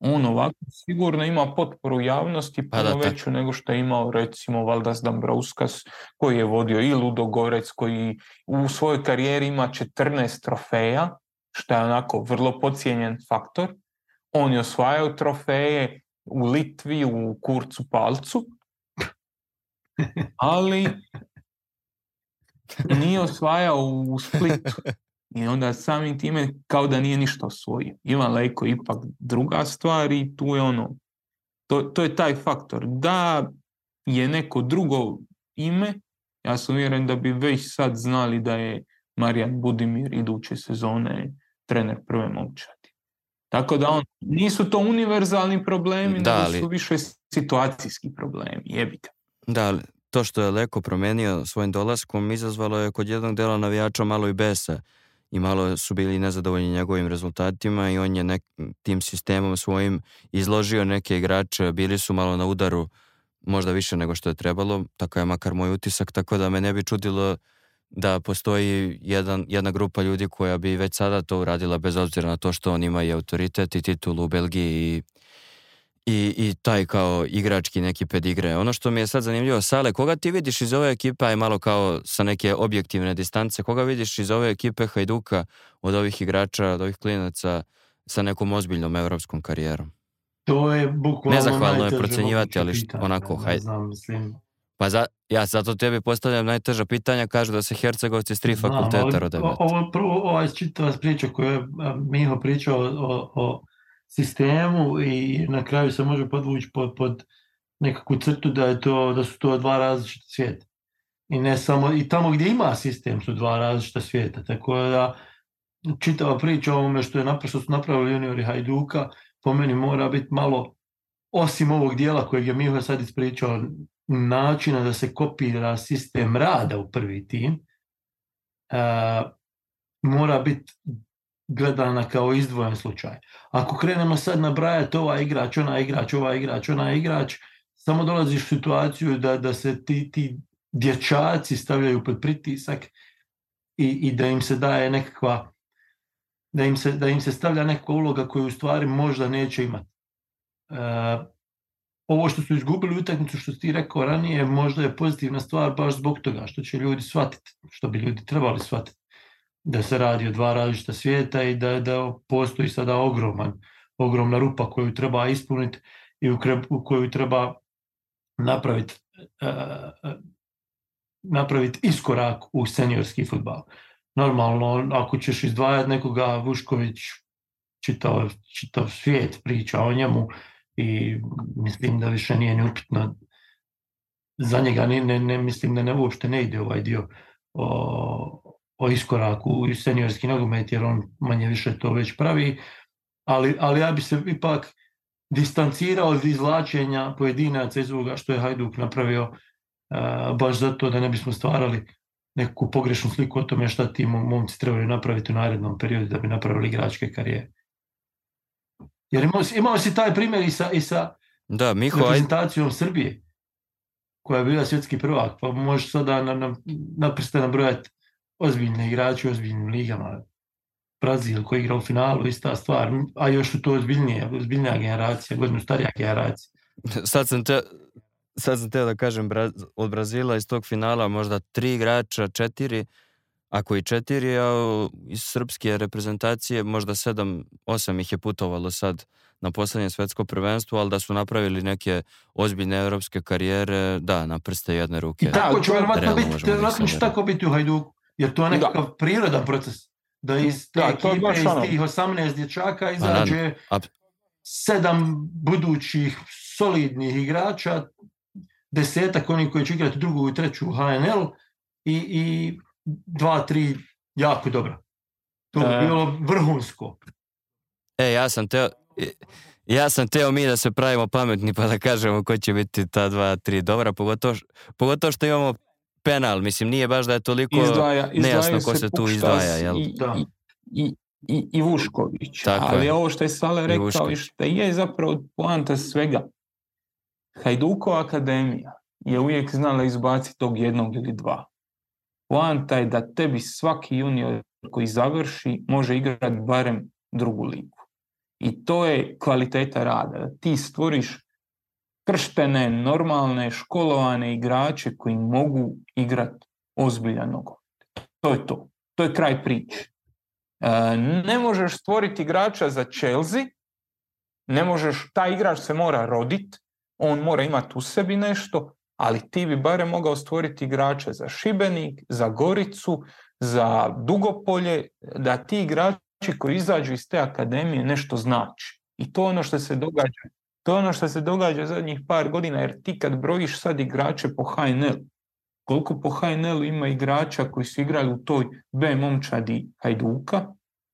on mhm. ovako sigurno ima potporu javnosti pa da, puno pa veću tako. nego što je imao recimo Valdas Dambrauskas koji je vodio i Ludogorec koji u svojoj karijeri ima 14 trofeja što je onako vrlo pocijenjen faktor. On je osvajao trofeje u Litvi, u Kurcu Palcu, ali nije osvajao u Splitu. I onda samim time kao da nije ništa osvojio. Ivan Lejko ipak druga stvar i tu je ono, to, to je taj faktor. Da je neko drugo ime, ja sam uvjeren da bi već sad znali da je Marijan Budimir iduće sezone trener prve momčadi. Tako da on, nisu to univerzalni problemi, da, ali... su više situacijski problemi, jebite. Da, ali to što je Leko promenio svojim dolaskom izazvalo je kod jednog dela navijača malo i besa i malo su bili nezadovoljni njegovim rezultatima i on je nek, tim sistemom svojim izložio neke igrače, bili su malo na udaru, možda više nego što je trebalo, tako je makar moj utisak, tako da me ne bi čudilo da postoji jedan, jedna grupa ljudi koja bi već sada to uradila bez obzira na to što on ima i autoritet i titulu u Belgiji i i, i taj kao igrački neki pedigre. Ono što mi je sad zanimljivo, Sale, koga ti vidiš iz ove ekipe, aj malo kao sa neke objektivne distance, koga vidiš iz ove ekipe Hajduka od ovih igrača, od ovih klinaca sa nekom ozbiljnom evropskom karijerom? To je bukvalno Nezahvalno je procenjivati, ali što, onako, hajde. Ne znam, mislim. Pa za, ja zato tebi postavljam najteža pitanja, kažu da se Hercegovci s tri fakulteta rodaju. Ovo ovo prvo ova čitava priča koju je Miho pričao o, o, sistemu i na kraju se može podvući pod, pod nekakvu crtu da je to da su to dva različita svijeta. I ne samo i tamo gdje ima sistem su dva različita svijeta. Tako da čitava priča o ovome što je naprosto su napravili juniori Hajduka po meni mora biti malo osim ovog dijela kojeg je Miho sad ispričao načina da se kopira sistem rada u prvi tim e, mora biti gledana kao izdvojen slučaj. Ako krenemo sad nabrajati ovaj igrač, ona igrač, ovaj igrač, ona igrač, samo dolaziš u situaciju da, da se ti, ti dječaci stavljaju pod pritisak i, i da im se daje nekakva da im, se, da im se stavlja neka uloga koju u stvari možda neće imati. E, ovo što su izgubili utakmicu, što ti rekao ranije, možda je pozitivna stvar baš zbog toga što će ljudi shvatiti, što bi ljudi trebali shvatiti da se radi o dva različita svijeta i da, da postoji sada ogroman, ogromna rupa koju treba ispuniti i u, koju treba napraviti e, e, napravit iskorak u seniorski futbal. Normalno, ako ćeš izdvajati nekoga, Vušković čitao, čitao svijet priča o njemu i mislim da više nije neupitno za njega, ne, ne, ne mislim da ne uopšte ne ide ovaj dio o, o iskoraku u seniorski nogomet, jer on manje više to već pravi, ali, ali ja bi se ipak distancirao od izvlačenja pojedinaca iz ovoga što je Hajduk napravio e, baš zato da ne bismo stvarali neku pogrešnu sliku o tome šta ti momci trebaju napraviti u narednom periodu da bi napravili igračke karijere. Jer imao, imao si taj primjer i sa, i sa da, Miho, reprezentacijom aj... Srbije koja je bila svjetski prvak, pa možeš sada na, na, na prste nabrojati ozbiljne igrače u ozbiljnim ligama. Brazil koji igra u finalu, ista stvar, a još su to ozbiljnije, ozbiljnija generacija, godinu starija generacija. Sad sam te, sad sam teo da kažem od Brazila iz tog finala možda tri igrača, četiri, ako i četiri, a iz srpske reprezentacije možda sedam, osam ih je putovalo sad na poslednje svetsko prvenstvo, ali da su napravili neke ozbiljne evropske karijere, da, na prste jedne ruke. I tako će verovatno biti, da verovatno će tako biti u Hajduku. Jer to je da. nekakav da. prirodan proces. Da iz te da, ekipe, iz ono. tih 18 dječaka izađe da, sedam budućih solidnih igrača, desetak oni koji će igrati drugu i treću HNL i, i dva, tri jako dobra. To bi e. bilo vrhunsko. E, ja sam teo... Ja sam teo mi da se pravimo pametni pa da kažemo ko će biti ta dva, tri dobra, pogotovo, pogotovo što imamo penal, mislim nije baš da je toliko izdvaja, nejasno ko se tu izdvaja. Jel? I, da. i, i, i Vušković. Tako Ali je. ovo što je Sale rekao i što je zapravo poanta svega. Hajduko akademija je uvijek znala izbaciti tog jednog ili dva. Poanta je da tebi svaki junior koji završi može igrati barem drugu ligu. I to je kvaliteta rada. Da ti stvoriš krštene, normalne, školovane igrače koji mogu igrati ozbiljan nogomet. To je to. To je kraj priče. E, ne možeš stvoriti igrača za Chelsea, ne možeš, taj igrač se mora roditi, on mora imati u sebi nešto, ali ti bi barem mogao stvoriti igrače za Šibenik, za Goricu, za Dugopolje, da ti igrači koji izađu iz te akademije nešto znači. I to je ono što se događa To je ono što se događa zadnjih par godina, jer ti kad brojiš sad igrače po HNL, koliko po HNL ima igrača koji su igrali u toj B momčadi Hajduka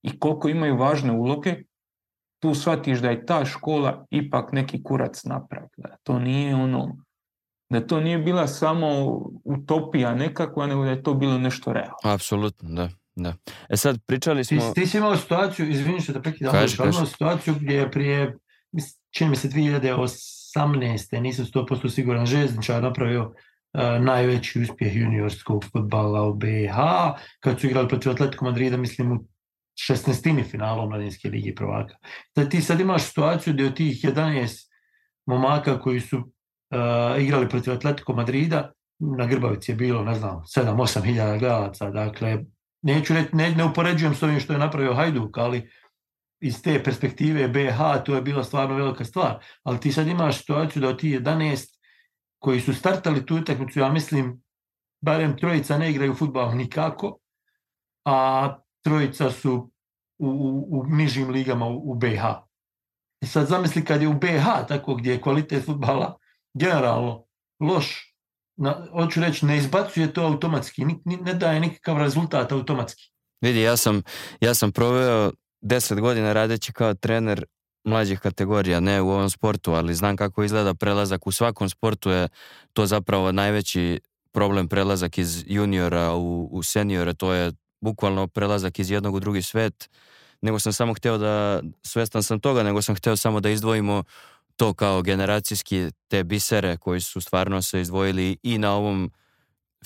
i koliko imaju važne uloge, tu shvatiš da je ta škola ipak neki kurac napravila. Da to nije ono, da to nije bila samo utopija nekakva, nego da je to bilo nešto realno. Apsolutno, da. Da. E sad pričali smo... Ti, ti si imao situaciju, izvini što da prekidam, imao situaciju gdje je prije čini mi se 2018. nisam 100% siguran, Žezdničar napravio e, najveći uspjeh juniorskog futbala u BiH, kad su igrali protiv Atletico Madrida, mislim u 16. finalu Mladinske ligi prvaka. Da ti sad imaš situaciju gdje od tih 11 momaka koji su uh, igrali protiv Atletico Madrida, na Grbavici je bilo, ne znam, 7-8 hiljada gledalaca, dakle, neću reći, ne, ne upoređujem s ovim što je napravio Hajduk, ali iz te perspektive BH to je bila stvarno velika stvar, ali ti sad imaš situaciju da od ti 11 koji su startali tu utakmicu, ja mislim, barem trojica ne igraju futbal nikako, a trojica su u, u, u nižim ligama u, u BH. I e sad zamisli kad je u BH tako gdje je kvalitet futbala generalno loš, na, hoću reći ne izbacuje to automatski, ni, ni, ne daje nikakav rezultat automatski. Vidi, ja sam, ja sam proveo 10 godina radeći kao trener mlađih kategorija, ne u ovom sportu, ali znam kako izgleda prelazak. U svakom sportu je to zapravo najveći problem prelazak iz juniora u, u seniora, to je bukvalno prelazak iz jednog u drugi svet, nego sam samo hteo da, svestan sam toga, nego sam hteo samo da izdvojimo to kao generacijski te bisere koji su stvarno se izdvojili i na ovom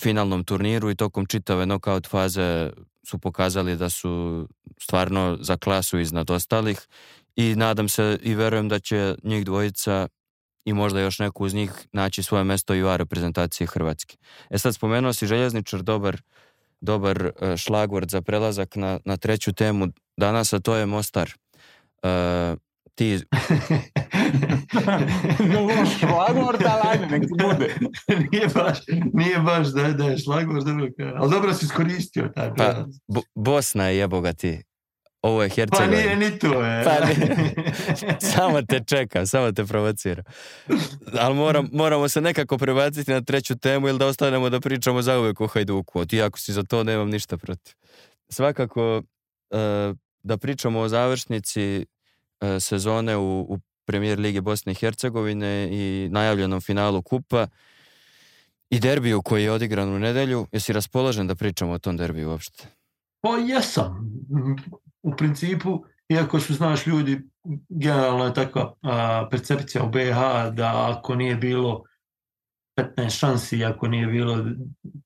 finalnom turniru i tokom čitave knockout faze su pokazali da su stvarno za klasu iznad ostalih i nadam se i verujem da će njih dvojica i možda još neko uz njih naći svoje mesto i u A reprezentaciji Hrvatske. E sad spomenuo si Željezničar, dobar, dobar e, šlagvord za prelazak na, na treću temu danas, a to je Mostar. E, ti šlagvort, ali ajde, nek bude. nije, baš, nije baš da, da je šlagvort, dobro, ali dobro si iskoristio. Tako. Pa, Bosna je jeboga ti. Ovo je pa Hercegovina. Pa nije ni to, je. Pa samo te čekam, samo te provociram. Ali moram, moramo se nekako prebaciti na treću temu ili da ostanemo da pričamo za uvek o Hajduku. Ti ako si za to, nemam ništa protiv. Svakako, eh, da pričamo o završnici eh, sezone u, u premijer Ligi Bosne i Hercegovine i najavljenom finalu Kupa i derbiju koji je odigran u nedelju. Jesi raspoložen da pričamo o tom derbiju uopšte? Pa jesam. U principu, iako su, znaš, ljudi, generalno je takva a, percepcija u BH da ako nije bilo 15 šansi, ako nije bilo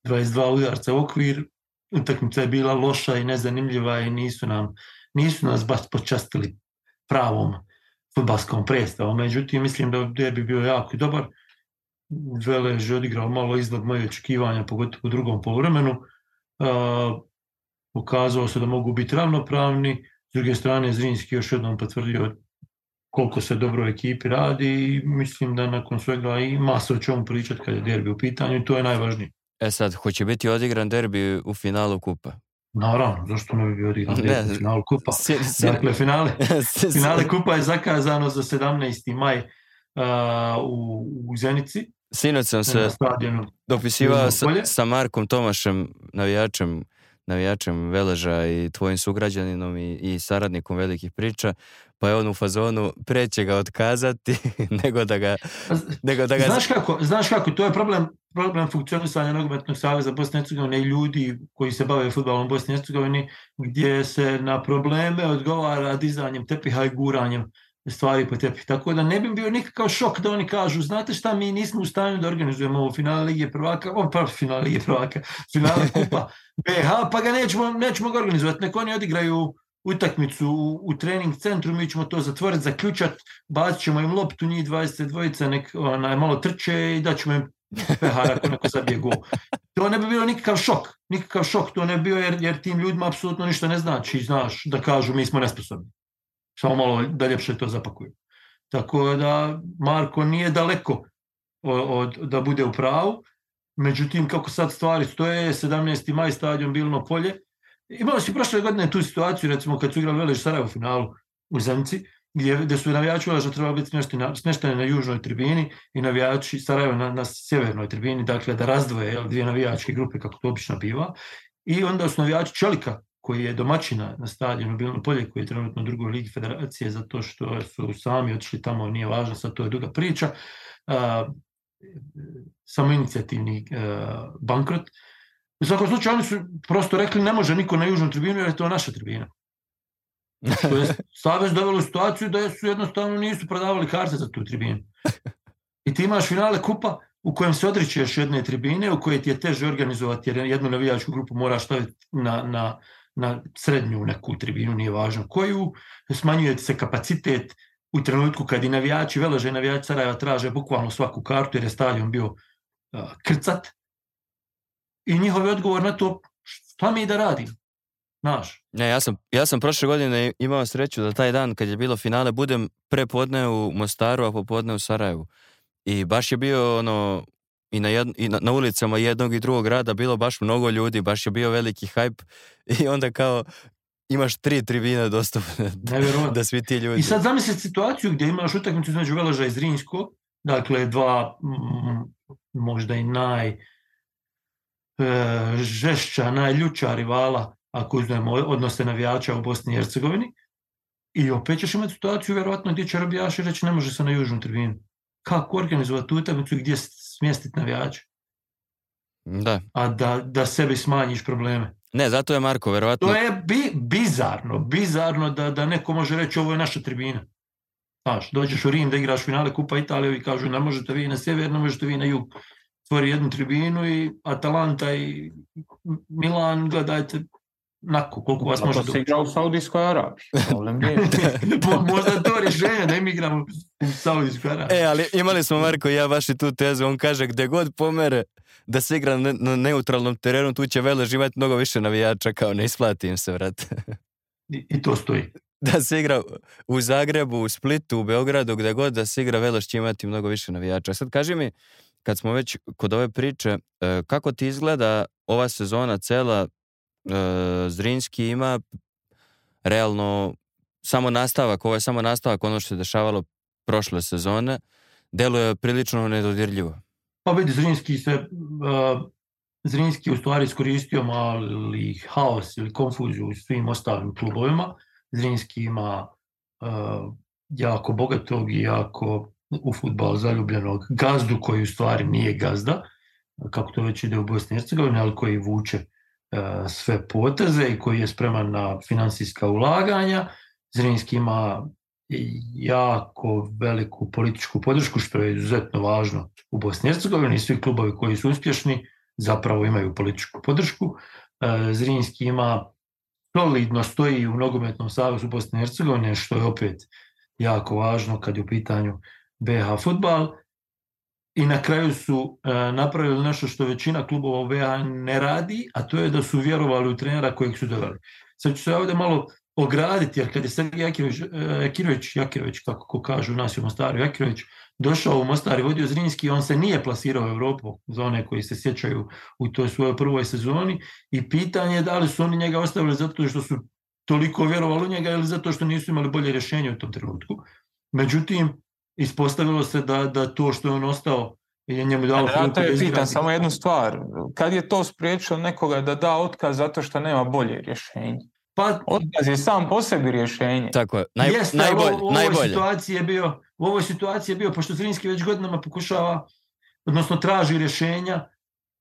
22 udarca u okvir, utakmica je bila loša i nezanimljiva i nisu nam nisu nas baš počastili pravom futbalskom predstavom. Međutim, mislim da derbi bio jako dobar. Velež je odigrao malo izgled moje očekivanja, pogotovo u drugom polovremenu. Pokazao se da mogu biti ravnopravni. S druge strane, Zrinski još jednom potvrdio koliko se dobro u ekipi radi i mislim da nakon svega ima se o čemu pričati kad je derbi u pitanju i to je najvažnije. E sad, hoće biti odigran derbi u finalu kupa? Naravno, zašto ne bi bio Dinamo u finalu kupa? Si, si, dakle, finale, finale kupa je zakazano za 17. maj uh, u, u Zenici. Sinoć sam se dopisivao sa, sa Markom Tomašem, navijačem navijačem Veleža i tvojim sugrađaninom i, i saradnikom velikih priča pa je on u fazonu preće ga otkazati nego da ga... Pa, nego da ga... Znaš, kako, znaš kako, to je problem, problem funkcionisanja Nogometnog saveza Bosne i Hercegovine i ljudi koji se bave futbalom Bosne i Hercegovine, gdje se na probleme odgovara dizanjem tepiha i guranjem stvari po tepih. Tako da ne bi bio nikakav šok da oni kažu, znate šta, mi nismo u stanju da organizujemo ovo finale Lige prvaka, on pravi finale Lige prvaka, finale kupa BH, pa ga nećemo, nećemo ga organizovati, neko oni odigraju utakmicu u, u trening centru, mi ćemo to zatvoriti, zaključat, bacit ćemo im loptu, njih 22 nek onaj, malo trče i daćemo im pehar ako neko zabije gol. To ne bi bilo nikakav šok, nikakav šok to ne bi bio jer, jer tim ljudima apsolutno ništa ne znači, znaš, da kažu mi smo nesposobni. Samo malo da ljepše to zapakuju. Tako da Marko nije daleko od, od da bude u pravu, međutim kako sad stvari stoje, 17. maj stadion Bilno polje, Imao si prošle godine tu situaciju, recimo kad su igrali Veleš Sarajevo u finalu u Zemci, gdje, gde su navijači Veleža da treba biti smešteni, smešteni na južnoj tribini i navijači Sarajeva na, na sjevernoj tribini, dakle da razdvoje jel, dvije navijačke grupe kako to obično biva. I onda su navijači Čelika, koji je domaćina na stadionu Bilno polje, koji je trenutno u drugoj ligi federacije, zato što su sami otišli tamo, nije važno, sad to je duga priča, uh, samoinicijativni uh, bankrot, U svakom slučaju, oni su prosto rekli ne može niko na južnu tribinu jer je to naša tribina. To je Savez dovelo u situaciju da su jednostavno nisu prodavali karte za tu tribinu. I ti imaš finale kupa u kojem se odričeš jedne tribine, u kojoj ti je teže organizovati jer jednu navijačku grupu moraš staviti na, na, na srednju neku tribinu, nije važno koju, smanjuje se kapacitet u trenutku kad i navijači, veleže navijači Sarajeva traže bukvalno svaku kartu jer je stadion bio krcat, i njihov je odgovor na to šta mi da radim. Znaš? Ne, ja sam, ja sam prošle godine imao sreću da taj dan kad je bilo finale budem prepodne u Mostaru, a popodne u Sarajevu. I baš je bio ono, i, na, jedno, i na, na, ulicama jednog i drugog grada bilo baš mnogo ljudi, baš je bio veliki hype i onda kao imaš tri tribine dostupne da, da svi ti ljudi. I sad zamisli situaciju gdje imaš utakmicu između Veleža i Zrinjskog, dakle dva m, možda i naj E, žešća, najljuća rivala, ako uzmemo odnose navijača u Bosni i Hercegovini. I opet ćeš imati situaciju, vjerojatno, gdje će Rabijaši reći ne može se na južnu tribinu. Kako organizovati utakmicu gdje smjestiti navijača? Da. A da, da sebi smanjiš probleme. Ne, zato je Marko, vjerojatno... To je bi, bizarno, bizarno da, da neko može reći ovo je naša tribina. Znaš, dođeš u Rim da igraš finale Kupa Italije i kažu ne možete vi na sjever, ne možete vi na jug stvori jednu tribinu i Atalanta i Milan gledajte nako, koliko vas pa može se igra u Saudijskoj Arabiji. Problem je. Možda to rješenje, da im igramo u Saudijskoj Arabiji. E, ali imali smo Marko i ja baš i tu tezu. On kaže, gde god pomere da se igra na, neutralnom terenu, tu će Velež imati mnogo više navijača, kao ne isplati im se, vrat. I, I, to stoji. Da se igra u Zagrebu, u Splitu, u Beogradu, gde god da se igra, Velež će imati mnogo više navijača. Sad kaži mi, kad smo već kod ove priče, e, kako ti izgleda ova sezona cela? E, Zrinski ima realno samo nastavak, ovo je samo nastavak ono što se dešavalo prošle sezone, deluje prilično nedodirljivo. Pa vidi, Zrinski se uh, Zrinski u stvari iskoristio mali haos ili konfuziju u svim ostalim klubovima. Zrinski ima uh, jako bogatog i jako u futbal zaljubljenog gazdu koji u stvari nije gazda, kako to već ide u Bosni i Hercegovini, ali koji vuče e, sve poteze i koji je spreman na finansijska ulaganja. Zrinski ima jako veliku političku podršku, što je izuzetno važno u Bosni i Hercegovini. Svi klubovi koji su uspješni zapravo imaju političku podršku. E, Zrinski ima solidno stoji u Nogometnom savezu Bosne i Hercegovine, što je opet jako važno kad je u pitanju BH futbal i na kraju su e, napravili nešto što većina klubova u BH ne radi, a to je da su vjerovali u trenera kojeg su doveli. Sad ću se ovdje malo ograditi, jer kad je Sergij Jakirović, e, Jakirović, Jakirović kako ko kažu u nas u Mostaru, Jakirović, došao u Mostar i vodio Zrinski, on se nije plasirao u Evropu, za one koji se sjećaju u toj svojoj prvoj sezoni, i pitanje je da li su oni njega ostavili zato što su toliko vjerovali u njega ili zato što nisu imali bolje rješenje u tom trenutku. Međutim, ispostavilo se da, da to što je on ostao je njemu dalo priliku da je pitan samo jednu stvar. Kad je to spriječilo nekoga da da otkaz zato što nema bolje rješenje? Pa, otkaz je sam po sebi rješenje. Tako je. Naj, Jeste, najbolj, u, u, najbolje. situaciji je bio, u ovoj situaciji je bio, pošto Zrinski već godinama pokušava, odnosno traži rješenja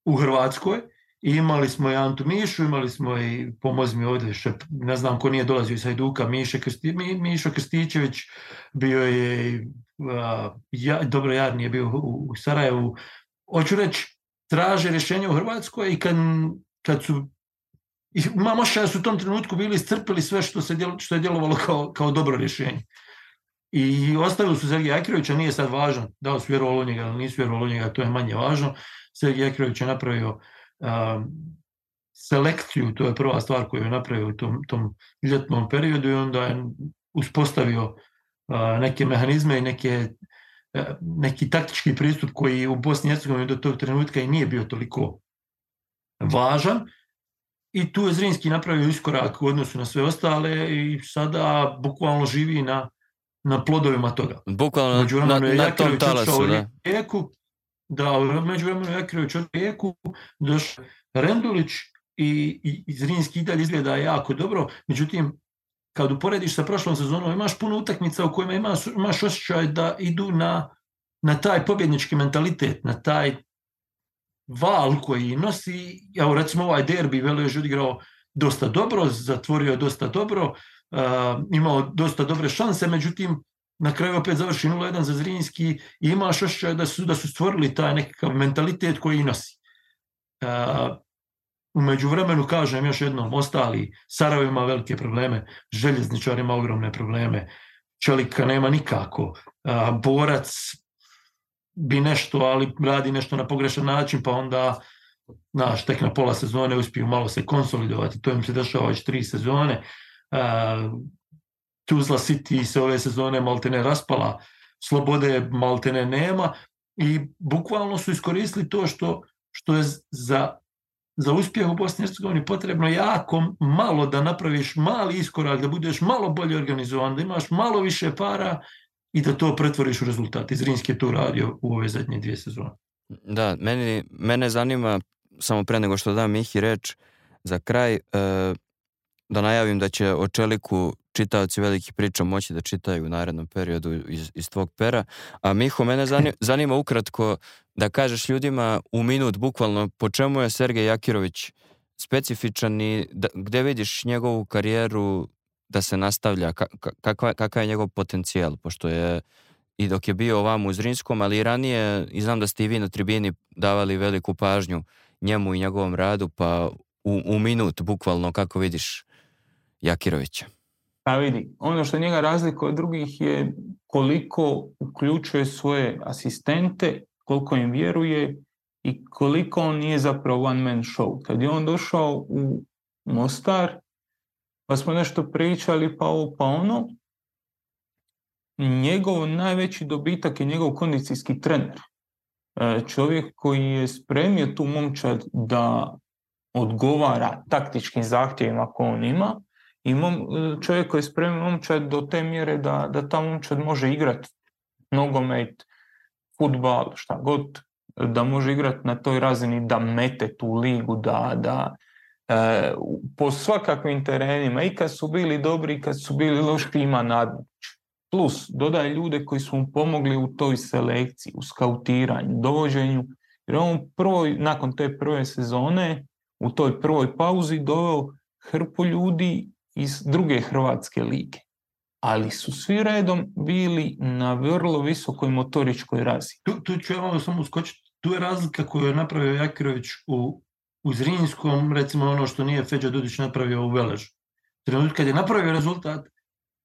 u Hrvatskoj, Imali smo i Antu Mišu, imali smo i, pomoz mi ovdje, še, ne znam ko nije dolazio iz Hajduka, Miše Krsti, Mišo Krstićević, bio je, a, ja, dobro ja nije bio u, u Sarajevu. Hoću reći, traže rješenje u Hrvatskoj i kad, kad su imam osjećaj su u tom trenutku bili iscrpili sve što, se djelo, što je djelovalo kao, kao dobro rješenje. I ostavili su Sergeja Akirovića, nije sad važno da li su vjerovali njega ili nisu vjerovali njega, to je manje važno. Sergej Akirović je napravio selekciju, to je prva stvar koju je napravio u tom, tom ljetnom periodu i onda je uspostavio neke mehanizme i neke, e, neki taktički pristup koji u Bosni i Hercegovini do tog trenutka i nije bio toliko važan. I tu je Zrinski napravio iskorak u odnosu na sve ostale i sada bukvalno živi na, na plodovima toga. Bukvalno na, na, na tom talasu, da da umeđu vremenu ja kreću rijeku, došao Rendulić i, i, i Zrinski i dalje izgleda jako dobro, međutim, kad uporediš sa prošlom sezonom, imaš puno utakmica u kojima imaš, imaš osjećaj da idu na, na taj pobjednički mentalitet, na taj val koji nosi, ja recimo ovaj derbi Velež odigrao dosta dobro, zatvorio je dosta dobro, uh, imao dosta dobre šanse, međutim na kraju opet završi 0-1 za Zrinjski i imaš ošćaj da su, da su stvorili taj nekakav mentalitet koji nosi. E, umeđu vremenu, kažem još jednom, ostali, Sarajevo ima velike probleme, željezničar ima ogromne probleme, Čelika nema nikako, e, Borac bi nešto, ali radi nešto na pogrešan način, pa onda znaš, tek na pola sezone uspiju malo se konsolidovati, to im se dešava već tri sezone, e, Tuzla City se ove sezone maltene raspala, slobode maltene nema i bukvalno su iskoristili to što, što je za, za uspjeh u Bosni i Hercegovini potrebno jako malo da napraviš mali iskorak, da budeš malo bolje organizovan, da imaš malo više para i da to pretvoriš u rezultat. I Zrinski je to radio u ove zadnje dvije sezone. Da, meni, mene zanima, samo pre nego što dam Mihi reč, za kraj, e, da najavim da će o Čeliku čitaoci velikih priča moći da čitaju u narednom periodu iz, iz tvog pera. A Miho, mene zanima, zanima ukratko da kažeš ljudima u minut bukvalno po čemu je Sergej Jakirović specifičan i da, gde vidiš njegovu karijeru da se nastavlja, ka, kakva, kakav je njegov potencijal, pošto je i dok je bio ovam u Zrinskom, ali i ranije, i znam da ste i vi na tribini davali veliku pažnju njemu i njegovom radu, pa u, u minut, bukvalno, kako vidiš Jakirovića? Pa vidi, ono što njega razlikuje od drugih je koliko uključuje svoje asistente, koliko im vjeruje i koliko on nije zapravo one man show. Kad je on došao u Mostar, pa smo nešto pričali, pa ovo, pa ono, njegov najveći dobitak je njegov kondicijski trener. E, čovjek koji je spremio tu momčad da odgovara taktičkim zahtjevima koje on ima, E, imam čovjek koji spremi momčad do te mjere da, da ta momčad može igrati nogomet, futbal, šta god, da može igrati na toj razini, da mete tu ligu, da, da e, po svakakvim terenima, i kad su bili dobri, i kad su bili loši, ima nadmoć. Plus, dodaje ljude koji su mu pomogli u toj selekciji, u skautiranju, dovođenju, jer on prvoj, nakon te prve sezone, u toj prvoj pauzi doveo hrpu ljudi iz druge hrvatske lige, ali su svi redom bili na vrlo visokoj motoričkoj razini. Tu, tu ću ja samo uskočiti. Tu je razlika koju je napravio Jakirović u, u Zrinjskom, recimo ono što nije Feđa Dudić napravio u Veležu. Trenutak kad je napravio rezultat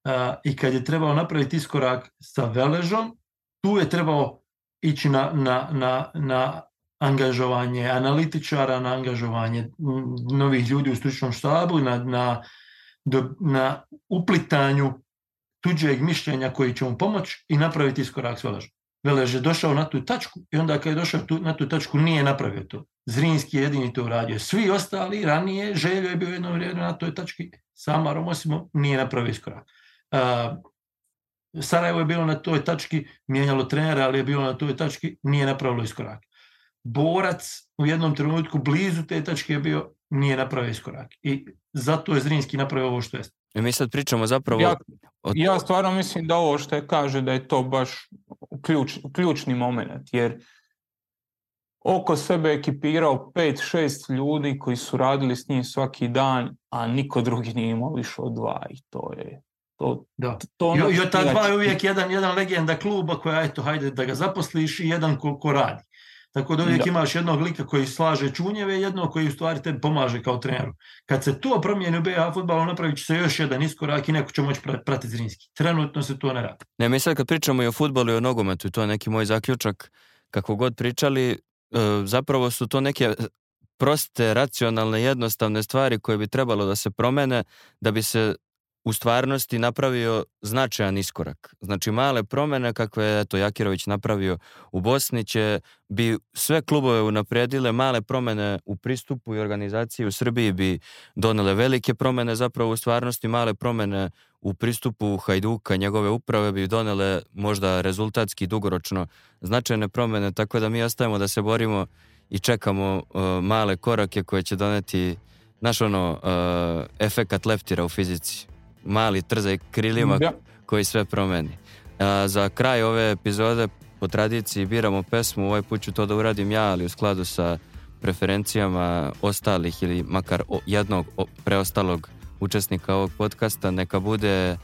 a, i kad je trebao napraviti iskorak sa Veležom, tu je trebao ići na, na, na, na angažovanje analitičara, na angažovanje novih ljudi u stručnom štabu, na, na do, na uplitanju tuđeg mišljenja koji će mu pomoći i napraviti iskorak svelaž. Velež je došao na tu tačku i onda kad je došao tu, na tu tačku nije napravio to. Zrinski je jedini to uradio. Svi ostali ranije, Željo je bio jednom vrijeme na toj tački, sama Romosimo nije napravio iskorak. Uh, Sarajevo je bilo na toj tački, mijenjalo trenera, ali je bilo na toj tački, nije napravilo iskorak borac u jednom trenutku blizu te tačke je bio, nije napravio iskorak. I zato je Zrinski napravio ovo što je. I e, mi sad pričamo zapravo... Ja, od... ja stvarno mislim da ovo što je kaže da je to baš ključ, ključni moment, jer oko sebe ekipirao pet, šest ljudi koji su radili s njim svaki dan, a niko drugi nije imao više od dva i to je to, da. to ono I, i od ta dva je uvijek jedan, jedan legenda kluba koja, eto, hajde da ga zaposliš i jedan ko, ko radi. Tako da uvijek da. imaš jednog lika koji slaže čunjeve i jednog koji u stvari te pomaže kao treneru. Kad se to promijeni u BH futbalu, napravit će se još jedan iskorak i neko će moći pratiti Zrinski. Trenutno se to ne radi. Ne, mi sad kad pričamo i o futbalu i o nogometu, i to je neki moj zaključak, kako god pričali, e, zapravo su to neke proste, racionalne, jednostavne stvari koje bi trebalo da se promene da bi se u stvarnosti napravio značajan iskorak. Znači male promene kakve je eto, Jakirović napravio u Bosni će bi sve klubove unapredile, male promene u pristupu i organizaciji u Srbiji bi donele velike promene zapravo u stvarnosti, male promene u pristupu Hajduka, njegove uprave bi donele možda rezultatski dugoročno značajne promene, tako da mi ostajemo da se borimo i čekamo uh, male korake koje će doneti naš ono uh, efekat leftira u fizici mali trzaj krilima ja. koji sve promeni. A, za kraj ove epizode po tradiciji biramo pesmu, ovaj put ću to da uradim ja, ali u skladu sa preferencijama ostalih ili makar jednog preostalog učesnika ovog podcasta, neka bude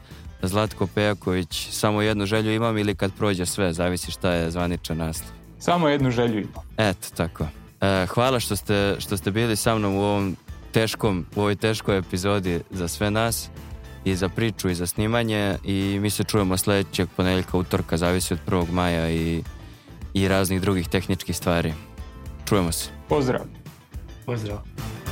Zlatko Pejaković, samo jednu želju imam ili kad prođe sve, zavisi šta je zvaničan naslov. Samo jednu želju imam. Eto, tako. E, hvala što ste, što ste bili sa mnom u ovom teškom, u ovoj teškoj epizodi za sve nas i za priču i za snimanje i mi se čujemo sledećeg ponedeljka utorka, zavisi od 1. maja i, i raznih drugih tehničkih stvari. Čujemo se. Pozdrav. Pozdrav.